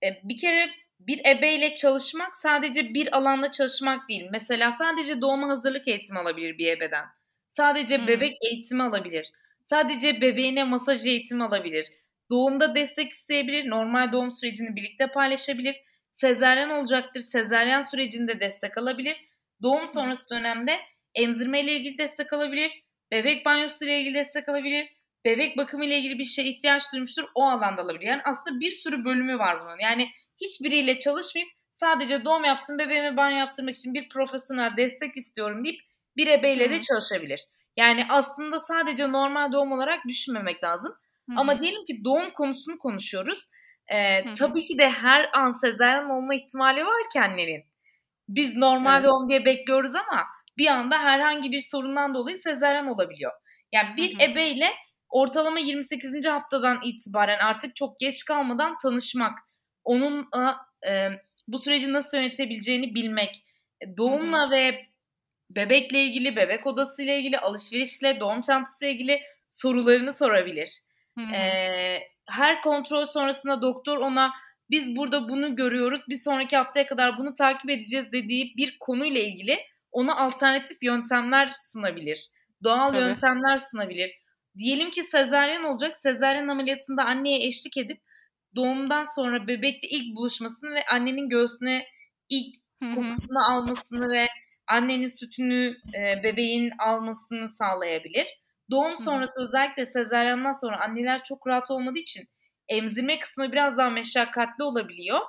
E, bir kere bir ebeyle çalışmak sadece bir alanda çalışmak değil. Mesela sadece doğuma hazırlık eğitimi alabilir bir ebeden. Sadece hmm. bebek eğitimi alabilir. Sadece bebeğine masaj eğitimi alabilir. Doğumda destek isteyebilir. Normal doğum sürecini birlikte paylaşabilir. Sezeryen olacaktır. Sezeryen sürecinde destek alabilir. Doğum sonrası dönemde emzirme ile ilgili destek alabilir. Bebek banyosu ile ilgili destek alabilir. Bebek bakımı ile ilgili bir şey ihtiyaç duymuştur. O alanda alabilir. Yani aslında bir sürü bölümü var bunun. Yani hiçbiriyle çalışmayıp sadece doğum yaptım bebeğime banyo yaptırmak için bir profesyonel destek istiyorum deyip bir ebeyle de çalışabilir. Yani aslında sadece normal doğum olarak düşünmemek lazım. Hı-hı. Ama diyelim ki doğum konusunu konuşuyoruz. Ee, tabii ki de her an sezaryen olma ihtimali var ki annenin. Biz normal evet. doğum diye bekliyoruz ama bir anda herhangi bir sorundan dolayı sezaryen olabiliyor. Yani bir Hı-hı. ebeyle ortalama 28. haftadan itibaren artık çok geç kalmadan tanışmak, onun e, bu süreci nasıl yönetebileceğini bilmek, e, doğumla Hı-hı. ve bebekle ilgili, bebek odası ile ilgili, alışverişle, doğum çantası ile ilgili sorularını sorabilir. E, her kontrol sonrasında doktor ona biz burada bunu görüyoruz, bir sonraki haftaya kadar bunu takip edeceğiz dediği bir konuyla ilgili ona alternatif yöntemler sunabilir. Doğal Tabii. yöntemler sunabilir. Diyelim ki sezaryen olacak. Sezaryen ameliyatında anneye eşlik edip doğumdan sonra bebekle ilk buluşmasını ve annenin göğsüne ilk kokusunu almasını ve annenin sütünü e, bebeğin almasını sağlayabilir. Doğum sonrası özellikle sezaryandan sonra anneler çok rahat olmadığı için emzirme kısmı biraz daha meşakkatli olabiliyor.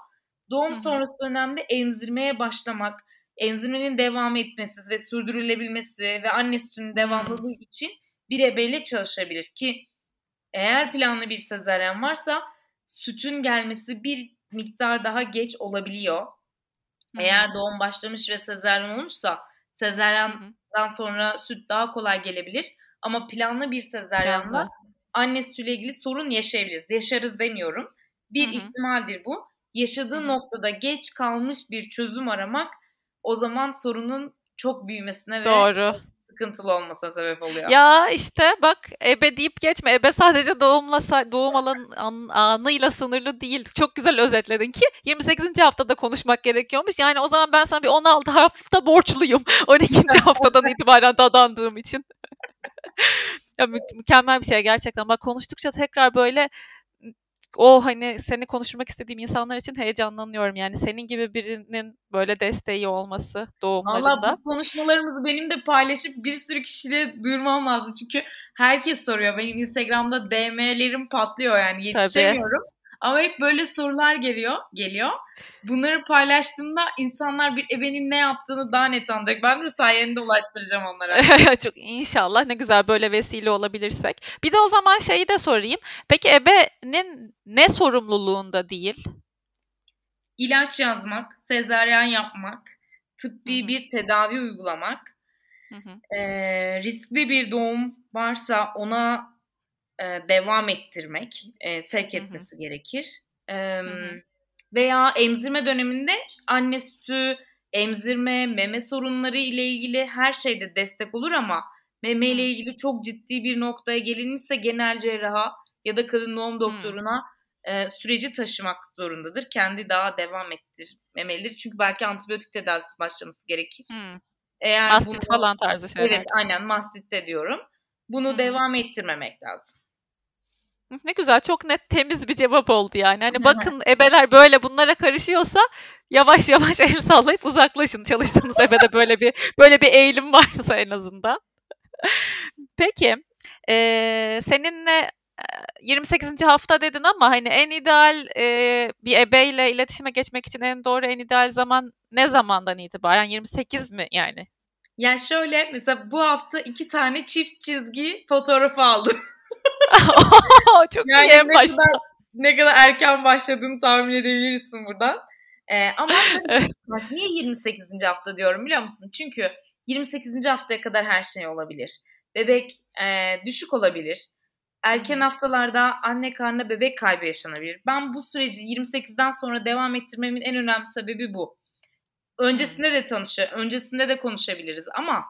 Doğum Hı-hı. sonrası dönemde emzirmeye başlamak, emzirmenin devam etmesi ve sürdürülebilmesi ve anne sütünün devamlılığı Hı-hı. için bir ebeyle çalışabilir ki eğer planlı bir sezaryen varsa sütün gelmesi bir miktar daha geç olabiliyor. Hı-hı. Eğer doğum başlamış ve sezaryen olmuşsa sezaryenden sonra süt daha kolay gelebilir. Ama planlı bir sezaryenle anne sütüyle ilgili sorun yaşayabiliriz. Yaşarız demiyorum. Bir Hı-hı. ihtimaldir bu. Yaşadığı Hı-hı. noktada geç kalmış bir çözüm aramak o zaman sorunun çok büyümesine Doğru. ve sıkıntılı olmasına sebep oluyor. Ya işte bak ebe deyip geçme. Ebe sadece doğumla doğum alan an, anıyla sınırlı değil. Çok güzel özetledin ki 28. haftada konuşmak gerekiyormuş. Yani o zaman ben sana bir 16 hafta borçluyum. 12. haftadan itibaren dadandığım için. Ya mü- mükemmel bir şey gerçekten. Bak konuştukça tekrar böyle o hani seni konuşmak istediğim insanlar için heyecanlanıyorum. Yani senin gibi birinin böyle desteği olması doğumlarında. Valla bu konuşmalarımızı benim de paylaşıp bir sürü kişiyle duyurmam lazım. Çünkü herkes soruyor. Benim Instagram'da DM'lerim patlıyor yani yetişemiyorum. Tabii. Ama hep böyle sorular geliyor, geliyor. Bunları paylaştığımda insanlar bir ebenin ne yaptığını daha net anlayacak. Ben de sayende ulaştıracağım onlara. Çok inşallah ne güzel böyle vesile olabilirsek. Bir de o zaman şeyi de sorayım. Peki ebenin ne sorumluluğunda değil? İlaç yazmak, sezaryen yapmak, tıbbi Hı-hı. bir tedavi uygulamak, E, riskli bir doğum varsa ona e, devam ettirmek, e, sevk etmesi Hı-hı. gerekir. E, Veya emzirme döneminde anne sütü, emzirme, meme sorunları ile ilgili her şeyde destek olur ama meme ile ilgili çok ciddi bir noktaya gelinmişse genel cerraha ya da kadın doğum doktoruna e, süreci taşımak zorundadır. Kendi daha devam ettirmemelidir. Çünkü belki antibiyotik tedavisi başlaması gerekir. Hmm. Eğer mastit bunu, falan tarzı şeyler. Evet aynen mastit de diyorum. Bunu hmm. devam ettirmemek lazım. Ne güzel çok net temiz bir cevap oldu yani. Hani bakın ebeler böyle bunlara karışıyorsa yavaş yavaş el sallayıp uzaklaşın. Çalıştığınız ebede böyle bir böyle bir eğilim varsa en azından. Peki e, seninle 28. hafta dedin ama hani en ideal e, bir ebeyle iletişime geçmek için en doğru en ideal zaman ne zamandan itibaren 28 mi yani? Yani şöyle mesela bu hafta iki tane çift çizgi fotoğrafı aldım. Çok yani iyi en ne başta. Kadar, ne kadar erken başladığını tahmin edebilirsin buradan. Ee, ama niye 28. hafta diyorum biliyor musun? Çünkü 28. haftaya kadar her şey olabilir. Bebek e, düşük olabilir. Erken haftalarda anne karnına bebek kaybı yaşanabilir. Ben bu süreci 28'den sonra devam ettirmemin en önemli sebebi bu. öncesinde de tanışı, öncesinde de konuşabiliriz ama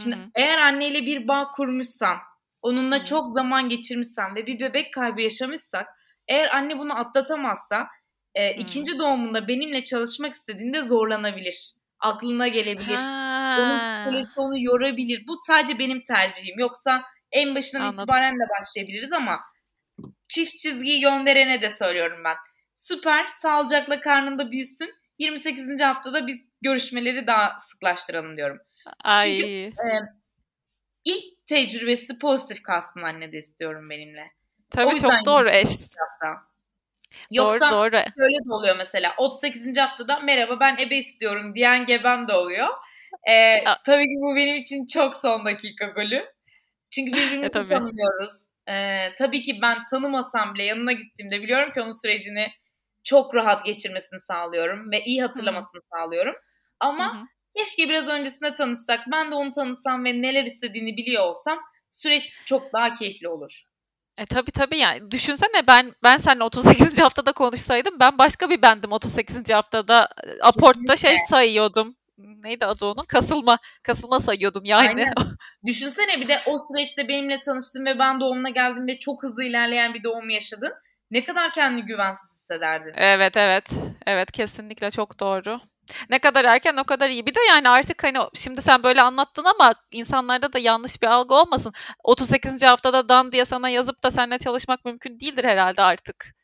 şimdi Hı hı. eğer anneyle bir bağ kurmuşsan, onunla çok zaman geçirmişsen ve bir bebek kaybı yaşamışsak, eğer anne bunu atlatamazsa e, ikinci doğumunda benimle çalışmak istediğinde zorlanabilir. Aklına gelebilir. Onun Ha. psikolojisi onu yorabilir. Bu sadece benim tercihim. Yoksa en başından Anladım. itibaren de başlayabiliriz ama çift çizgiyi gönderene de söylüyorum ben. Süper, sağlıcakla karnında büyüsün. 28. haftada biz görüşmeleri daha sıklaştıralım diyorum. Ay. İlk tecrübesi pozitif kalsın anne de istiyorum benimle. Tabii çok doğru eş. Hafta. Yoksa Doğru doğru. şöyle de oluyor mesela 38. haftada merhaba ben ebe istiyorum diyen gebem de oluyor. Ee, tabii ki bu benim için çok son dakika golü. Çünkü birbirimizi E, tabii. tanımıyoruz. Ee, tabii ki ben tanımasam bile yanına gittiğimde biliyorum ki onun sürecini çok rahat geçirmesini sağlıyorum ve iyi hatırlamasını sağlıyorum. Ama Hı hı. Keşke biraz öncesinde tanışsak, ben de onu tanısam ve neler istediğini biliyor olsam süreç çok daha keyifli olur. E tabii tabii yani düşünsene ben ben seninle 38. haftada konuşsaydım ben başka bir bendim 38. haftada e, aportta şey sayıyordum. Neydi adı onun? Kasılma. Kasılma sayıyordum yani. Aynen. Düşünsene bir de o süreçte benimle tanıştın ve ben doğumuna geldiğimde çok hızlı ilerleyen bir doğum yaşadın. Ne kadar kendini güvensiz hissederdin. Evet evet. Evet kesinlikle çok doğru. Ne kadar erken o kadar iyi. Bir de yani artık hani şimdi sen böyle anlattın ama insanlarda da yanlış bir algı olmasın. 38. haftada dan diye sana yazıp da seninle çalışmak mümkün değildir herhalde artık.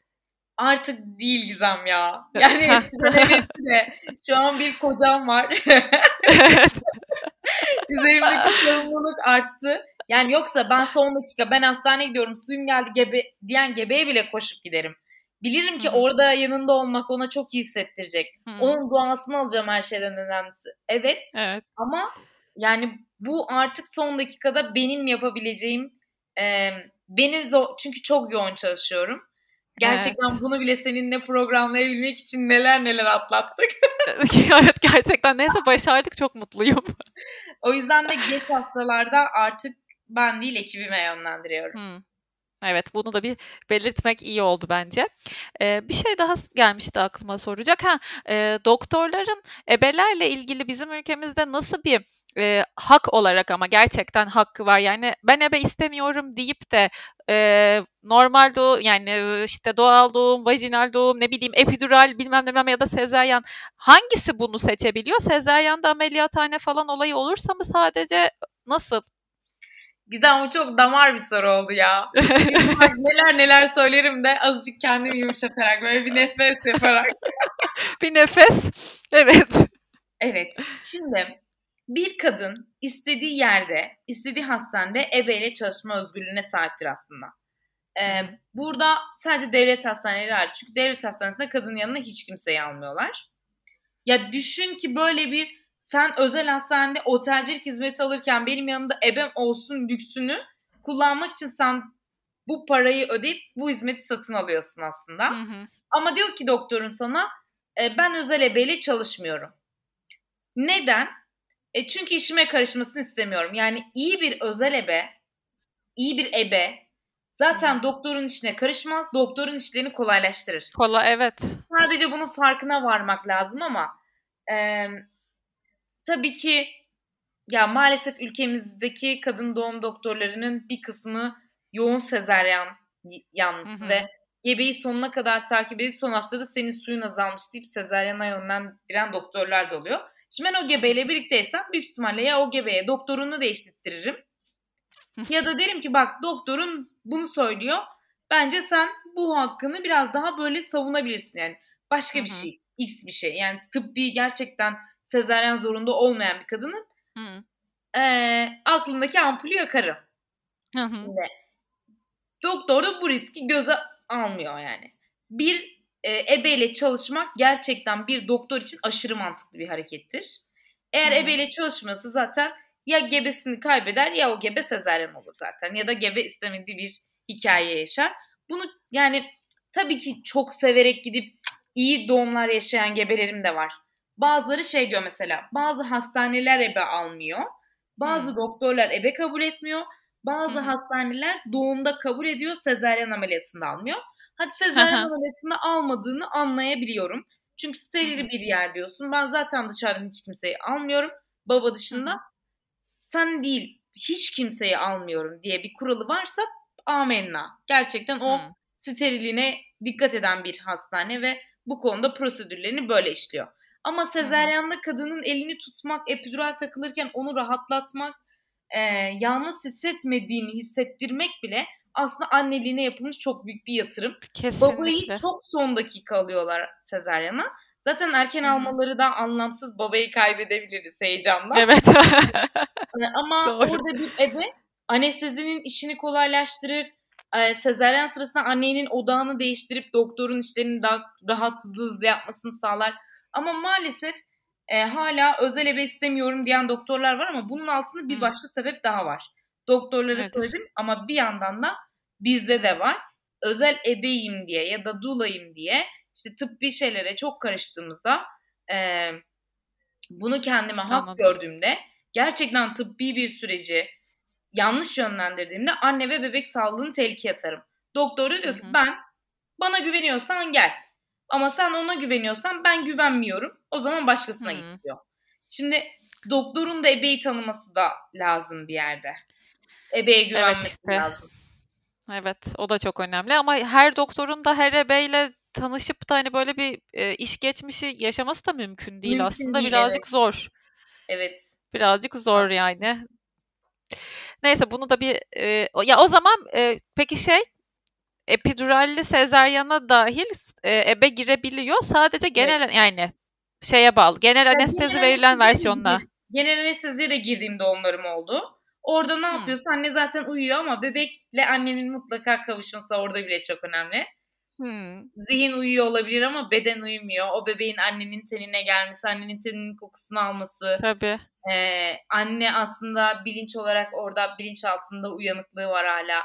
Artık değil Gizem ya. Yani eskiden evetti de şu an bir kocam var. evet. Üzerimdeki sorumluluk arttı. Yani yoksa ben son dakika ben hastaneye gidiyorum suyum geldi gebe diyen gebeye bile koşup giderim. Bilirim ki Hı hı. orada yanında olmak ona çok iyi hissettirecek. Hı. Onun duasını alacağım her şeyden önemlisi. Evet Evet. Ama yani bu artık son dakikada benim yapabileceğim e, beni zo- çünkü çok yoğun çalışıyorum. Gerçekten Evet. bunu bile seninle programlayabilmek için neler neler atlattık. evet gerçekten neyse başardık çok mutluyum. O yüzden de geç haftalarda artık ben değil ekibime yönlendiriyorum. Hmm. Evet bunu da bir belirtmek iyi oldu bence. Ee, bir şey daha gelmişti aklıma soracak. Ha, e, doktorların ebelerle ilgili bizim ülkemizde nasıl bir e, hak olarak ama gerçekten hakkı var. Yani ben ebe istemiyorum deyip de e, normal doğum yani işte doğal doğum, vajinal doğum, ne bileyim epidural bilmem ne bilmem ya da sezaryen hangisi bunu seçebiliyor? Sezaryanda ameliyathane falan olayı olursa mı sadece nasıl? Gizem bu çok damar bir soru oldu ya. Neler neler söylerim de azıcık kendimi yumuşatarak böyle bir nefes yaparak. bir nefes. Evet. Evet. Şimdi bir kadın istediği yerde, istediği hastanede ebeyle çalışma özgürlüğüne sahiptir aslında. Ee, burada sadece devlet hastaneleri var. Çünkü devlet hastanesinde kadının yanına hiç kimseyi almıyorlar. Ya düşün ki böyle bir sen özel hastanede otelcilik hizmeti alırken benim yanımda ebem olsun lüksünü kullanmak için sen bu parayı ödeyip bu hizmeti satın alıyorsun aslında. Hı hı. Ama diyor ki doktorun sana e, ben özel ebeyle çalışmıyorum. Neden? E çünkü işime karışmasını istemiyorum. Yani iyi bir özel ebe, iyi bir ebe zaten doktorun işine karışmaz, doktorun işlerini kolaylaştırır. Kola evet. Sadece bunun farkına varmak lazım ama e, tabii ki ya maalesef ülkemizdeki kadın doğum doktorlarının bir kısmı yoğun sezaryen y- yanlısı Hı hı. ve gebeyi sonuna kadar takip edip son haftada senin suyun azalmış deyip sezaryana yönlendiren doktorlar da oluyor. Şimdi ben o gebeyle birlikteysem büyük ihtimalle ya o gebeye doktorunu değiştiririm ya da derim ki bak doktorun bunu söylüyor. Bence sen bu hakkını biraz daha böyle savunabilirsin yani. Başka bir Hı hı. şey, x bir şey. Yani tıbbi gerçekten sezaryen zorunda olmayan bir kadının Hı. eee, aklındaki ampulü yakarım. Hı hı. Şimdi doktor da bu riski göze almıyor yani. Bir e, ebeyle çalışmak gerçekten bir doktor için aşırı mantıklı bir harekettir. Eğer Hı hı. ebeyle çalışmıyorsa zaten ya gebesini kaybeder ya o gebe sezaryen olur zaten ya da gebe istemediği bir hikaye yaşar. Bunu yani tabii ki çok severek gidip iyi doğumlar yaşayan gebelerim de var. Bazıları şey diyor mesela bazı hastaneler ebe almıyor. Bazı Hı. doktorlar ebe kabul etmiyor. Bazı hı. hastaneler doğumda kabul ediyor, sezaryen ameliyatında almıyor. Hadi hı. ameliyatında almadığını anlayabiliyorum. Çünkü steril bir yer diyorsun. Ben zaten dışarıdan hiç kimseyi almıyorum. Baba dışında. Sen değil hiç kimseyi almıyorum diye bir kuralı varsa amenna. Gerçekten o Hı. steriline dikkat eden bir hastane ve bu konuda prosedürlerini böyle işliyor. Ama sezeryanda kadının elini tutmak, epidural takılırken onu rahatlatmak, e, yalnız hissetmediğini hissettirmek bile aslında anneliğine yapılmış çok büyük bir yatırım. Kesinlikle. Babayı çok son dakika alıyorlar sezeryana. Zaten erken Hı-hı. almaları da anlamsız babayı kaybedebiliriz heyecanla. Evet. Ama Doğru. orada bir ebe anestezinin işini kolaylaştırır. E, sezaryen sırasında annenin odağını değiştirip doktorun işlerini daha rahat hızlı hızlı yapmasını sağlar. Ama maalesef e, hala özel ebe istemiyorum diyen doktorlar var ama bunun altında bir hmm. başka sebep daha var. Doktorlara evet. söyledim ama bir yandan da bizde de var. Özel ebeyim diye ya da dulayım diye işte tıbbi şeylere çok karıştığımızda e, bunu kendime hak gördüğümde gerçekten tıbbi bir süreci yanlış yönlendirdiğimde anne ve bebek sağlığını tehlikeye atarım. Doktor da diyor ki ben bana güveniyorsan gel. Ama sen ona güveniyorsan ben güvenmiyorum. O zaman başkasına Hı-hı. git diyor. Şimdi doktorun da ebeyi tanıması da lazım bir yerde. Ebeye güvenmesi evet işte. lazım. Evet o da çok önemli ama her doktorun da her ebeyle tanışıp da hani böyle bir e, iş geçmişi yaşaması da mümkün değil mümkün aslında değil, birazcık evet. zor. Evet. Birazcık zor yani. Neyse bunu da bir e, ya o zaman e, peki şey epiduralli sezaryana dahil e, ebe girebiliyor. Sadece genel evet. yani şeye bağlı. Genel yani anestezi genel verilen versiyonla. Genel anesteziye de girdiğim doğumlarım oldu. Orada ne hmm. yapıyorsun? Anne zaten uyuyor ama bebekle annenin mutlaka kavuşması orada bile çok önemli. Hmm. Zihin uyuyor olabilir ama beden uyumuyor. O bebeğin annenin tenine gelmesi, annenin teninin kokusunu alması. Tabii. Ee, anne aslında bilinç olarak orada bilinç altında uyanıklığı var hala.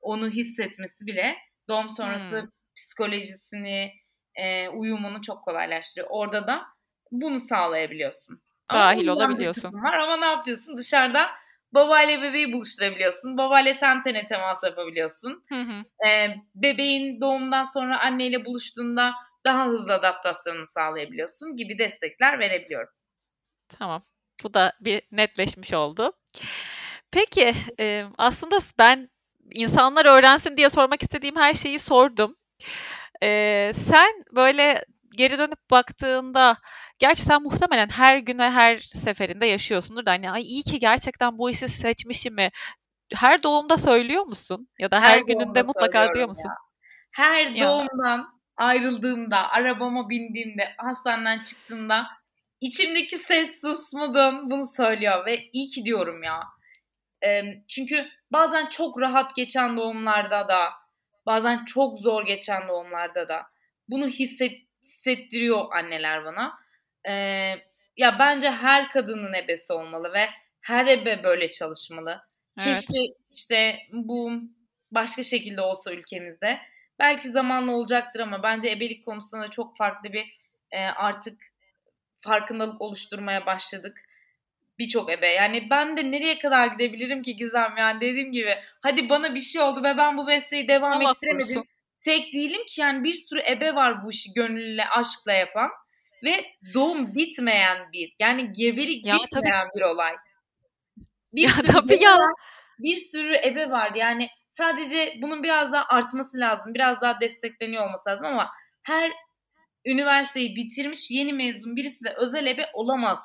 Onu hissetmesi bile doğum sonrası hmm. psikolojisini, e, uyumunu çok kolaylaştırıyor. Orada da bunu sağlayabiliyorsun. Dahil olabiliyorsun. Var ama ne yapıyorsun? Dışarıda babayla bebeği buluşturabiliyorsun. Babayla ten tene temas yapabiliyorsun. Hı hı. Ee, bebeğin doğumdan sonra anneyle buluştuğunda daha hızlı adaptasyonunu sağlayabiliyorsun gibi destekler verebiliyorum. Tamam. Bu da bir netleşmiş oldu. Peki e, aslında ben insanlar öğrensin diye sormak istediğim her şeyi sordum. E, sen böyle geri dönüp baktığında gerçi sen muhtemelen her gün ve her seferinde yaşıyorsundur da hani ay iyi ki gerçekten bu işi seçmişim mi? Her doğumda söylüyor musun? Ya da her, her gününde mutlaka diyor musun? Ya. Her ya. doğumdan ayrıldığımda, arabama bindiğimde, hastaneden çıktığımda içimdeki ses susmadan bunu söylüyor ve iyi ki diyorum ya. Çünkü bazen çok rahat geçen doğumlarda da, bazen çok zor geçen doğumlarda da bunu hisset hissettiriyor anneler bana. Ee, ya bence her kadının ebesi olmalı ve her ebe böyle çalışmalı. Evet. Keşke işte bu başka şekilde olsa ülkemizde. Belki zamanla olacaktır ama bence ebelik konusunda çok farklı bir e, artık farkındalık oluşturmaya başladık. Birçok ebe. Yani ben de nereye kadar gidebilirim ki Gizem yani dediğim gibi hadi bana bir şey oldu ve ben bu mesleği devam Allah ettiremedim. Korusun tek değilim ki yani bir sürü ebe var bu işi gönüllüyle aşkla yapan ve doğum bitmeyen bir yani gebelik ya, bitmeyen tabii. bir olay. Bir ya, sürü tabii ya. Var, bir sürü ebe var yani sadece bunun biraz daha artması lazım biraz daha destekleniyor olması lazım ama her üniversiteyi bitirmiş yeni mezun birisi de özel ebe olamaz.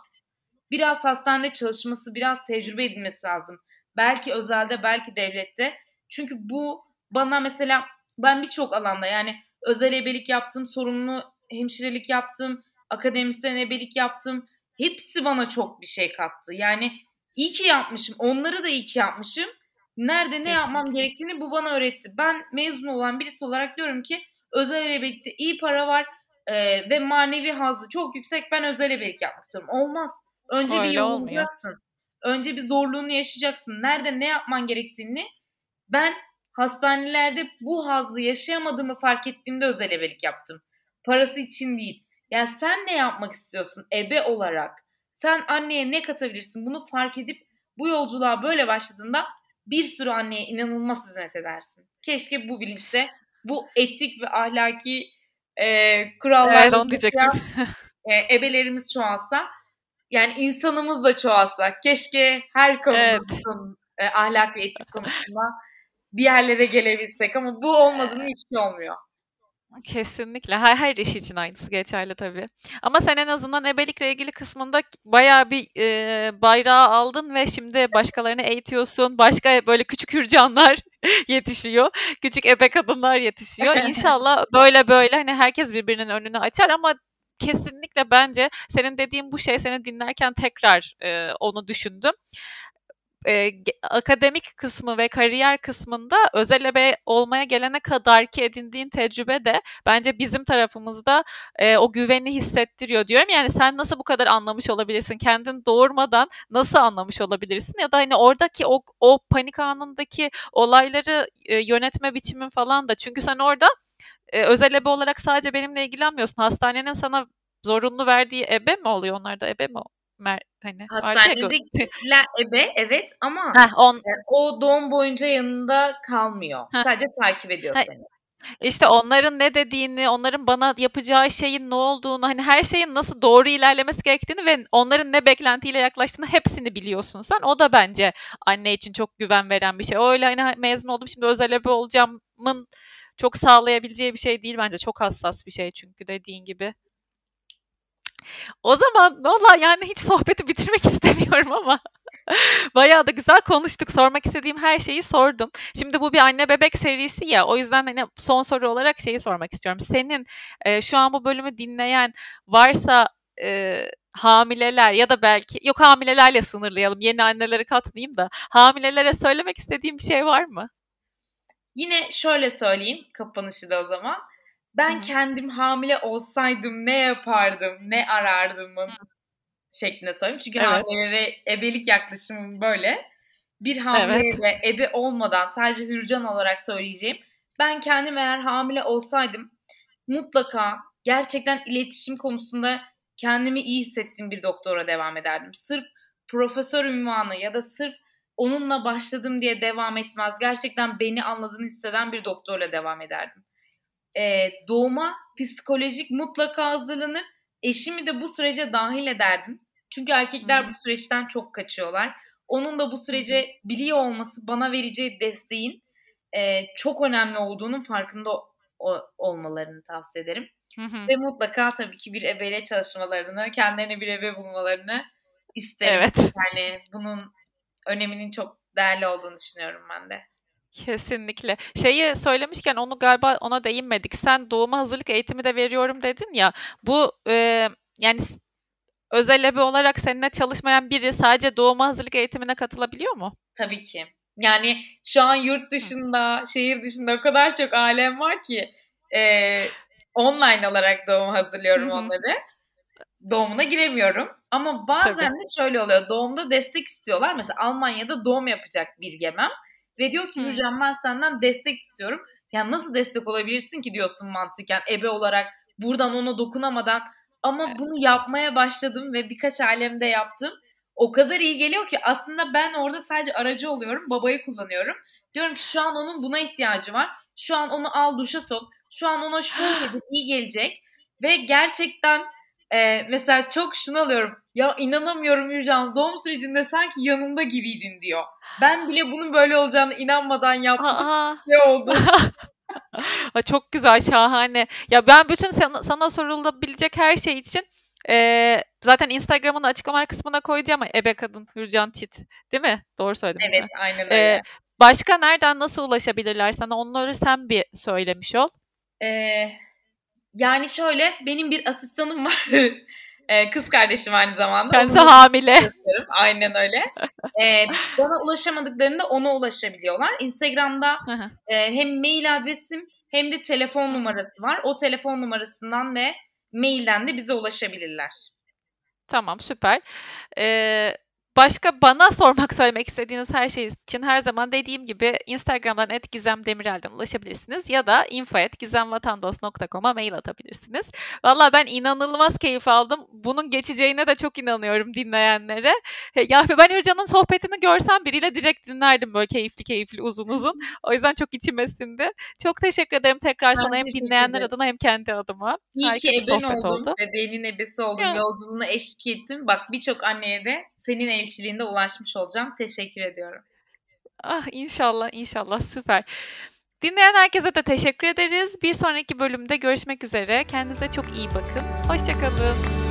Biraz hastanede çalışması, biraz tecrübe edilmesi lazım. Belki özelde, belki devlette. Çünkü bu bana mesela ben birçok alanda yani özel ebelik yaptım, sorumlu hemşirelik yaptım, akademisyen ebelik yaptım. Hepsi bana çok bir şey kattı. Yani iyi ki yapmışım. Onları da iyi ki yapmışım. Nerede ne Kesinlikle. yapmam gerektiğini bu bana öğretti. Ben mezun olan birisi olarak diyorum ki özel ebelikte iyi para var e, ve manevi hazzı çok yüksek. Ben özel ebelik yapmak istiyorum. Olmaz. Önce Öyle bir yorulacaksın. Önce bir zorluğunu yaşayacaksın. Nerede ne yapman gerektiğini ben hastanelerde bu hazzı yaşayamadığımı fark ettiğimde özel ebelik yaptım. Parası için değil. Yani sen ne yapmak istiyorsun ebe olarak? Sen anneye ne katabilirsin? Bunu fark edip bu yolculuğa böyle başladığında bir sürü anneye inanılmaz hizmet edersin. Keşke bu bilinçte bu etik ve ahlaki e, kurallarla evet, yaşayan e, ebelerimiz çoğalsa yani insanımız da çoğalsa keşke her konuda evet. e, ahlak ve etik konusunda bir yerlere gelebilsek ama bu olmadığında hiçbir şey olmuyor. Kesinlikle. Her, her iş için aynısı geçerli tabii. Ama sen en azından ebelikle ilgili kısmında bayağı bir e, bayrağı aldın ve şimdi başkalarını eğitiyorsun. Başka böyle küçük hürcanlar yetişiyor. Küçük ebe kadınlar yetişiyor. İnşallah böyle böyle hani herkes birbirinin önünü açar ama kesinlikle bence senin dediğin bu şey seni dinlerken tekrar e, onu düşündüm e, akademik kısmı ve kariyer kısmında özel ebe olmaya gelene kadar ki edindiğin tecrübe de bence bizim tarafımızda e, o güveni hissettiriyor diyorum. Yani sen nasıl bu kadar anlamış olabilirsin? Kendin doğurmadan nasıl anlamış olabilirsin? Ya da hani oradaki o, o panik anındaki olayları e, yönetme biçimin falan da çünkü sen orada e, özel ebe olarak sadece benimle ilgilenmiyorsun. Hastanenin sana zorunlu verdiği ebe mi oluyor onlarda ebe mi mer hani Hastanedekiler ebe evet ama Heh, on... yani o doğum boyunca yanında kalmıyor. Heh. Sadece takip ediyor seni. İşte onların ne dediğini, onların bana yapacağı şeyin ne olduğunu, hani her şeyin nasıl doğru ilerlemesi gerektiğini ve onların ne beklentiyle yaklaştığını hepsini biliyorsun sen. O da bence anne için çok güven veren bir şey. Öyle hani mezun oldum şimdi özel ebe olacağımın çok sağlayabileceği bir şey değil bence. Çok hassas bir şey çünkü dediğin gibi. O zaman valla yani hiç sohbeti bitirmek istemiyorum ama bayağı da güzel konuştuk. Sormak istediğim her şeyi sordum. Şimdi bu bir anne bebek serisi ya. O yüzden hani son soru olarak şeyi sormak istiyorum. Senin e, şu an bu bölümü dinleyen varsa e, hamileler ya da belki yok hamilelerle sınırlayalım. Yeni anneleri katmayayım da hamilelere söylemek istediğim bir şey var mı? Yine şöyle söyleyeyim kapanışı da o zaman. Ben Hı-hı. kendim hamile olsaydım ne yapardım, ne arardımın şeklinde söyleyeyim. Çünkü evet. hamilelere ebelik yaklaşımım böyle. Bir hamileye evet. ebe olmadan sadece hürcan olarak söyleyeceğim. Ben kendim eğer hamile olsaydım mutlaka gerçekten iletişim konusunda kendimi iyi hissettiğim bir doktora devam ederdim. Sırf profesör ünvanı ya da sırf onunla başladım diye devam etmez. Gerçekten beni anladığını hisseden bir doktorla devam ederdim e, doğuma psikolojik mutlaka hazırlanır. Eşimi de bu sürece dahil ederdim. Çünkü erkekler bu süreçten çok kaçıyorlar. Onun da bu sürece biliyor olması bana vereceği desteğin e, çok önemli olduğunun farkında o, olmalarını tavsiye ederim. Ve mutlaka tabii ki bir ebeyle çalışmalarını, kendilerine bir ebe bulmalarını isterim. Evet. Yani bunun öneminin çok değerli olduğunu düşünüyorum ben de. Kesinlikle. Şeyi söylemişken onu galiba ona değinmedik. Sen doğuma hazırlık eğitimi de veriyorum dedin ya. Bu e, yani özel ebe olarak seninle çalışmayan biri sadece doğuma hazırlık eğitimine katılabiliyor mu? Tabii ki. Yani şu an yurt dışında, şehir dışında o kadar çok alem var ki e, online olarak doğum hazırlıyorum onları. Doğumuna giremiyorum. Ama bazen Tabii. de şöyle oluyor. Doğumda destek istiyorlar. Mesela Almanya'da doğum yapacak bir gemem. Ve diyor ki Hücrem ben senden destek istiyorum. Yani nasıl destek olabilirsin ki diyorsun mantıken ebe olarak buradan ona dokunamadan. Ama evet. bunu yapmaya başladım ve birkaç alemde yaptım. O kadar iyi geliyor ki aslında ben orada sadece aracı oluyorum. Babayı kullanıyorum. Diyorum ki şu an onun buna ihtiyacı var. Şu an onu al duşa sok. Şu an ona şu yedir iyi gelecek. Ve gerçekten e, mesela çok şunu alıyorum. Ya inanamıyorum Yurcan doğum sürecinde sanki yanımda gibiydin diyor. Ben bile bunun böyle olacağını inanmadan yaptım. Aa. Ne oldu? Çok güzel, şahane. Ya ben bütün sana, sana sorulabilecek her şey için e, zaten Instagram'ın açıklama kısmına koyacağım Ebe Kadın Hürcan Çit. Değil mi? Doğru söyledim. Evet, aynen öyle. E, başka nereden nasıl ulaşabilirler sana? Onları sen bir söylemiş ol. Eee yani şöyle benim bir asistanım var. kız kardeşim aynı zamanda. Kendisi hamile. Aynen öyle. ee, bana ulaşamadıklarında ona ulaşabiliyorlar. Instagram'da e, hem mail adresim hem de telefon numarası var. O telefon numarasından ve mailden de bize ulaşabilirler. Tamam süper. Ee, başka bana sormak söylemek istediğiniz her şey için her zaman dediğim gibi Instagram'dan @gizemdemirel'den ulaşabilirsiniz ya da info@gizemvatandos.com'a mail atabilirsiniz. Valla ben inanılmaz keyif aldım. Bunun geçeceğine de çok inanıyorum dinleyenlere. Ya ben Hürcan'ın sohbetini görsem biriyle direkt dinlerdim böyle keyifli keyifli uzun uzun. O yüzden çok içime sindi. Çok teşekkür ederim tekrar ben sana hem dinleyenler ederim. adına hem kendi adıma. İyi Harika ki eben oldum. Oldu. Bebeğinin ebesi oldum. Ya. Yolculuğuna eşlik ettim. Bak birçok anneye de senin elçiliğinde ulaşmış olacağım. Teşekkür ediyorum. Ah inşallah inşallah süper. Dinleyen herkese de teşekkür ederiz. Bir sonraki bölümde görüşmek üzere. Kendinize çok iyi bakın. Hoşçakalın.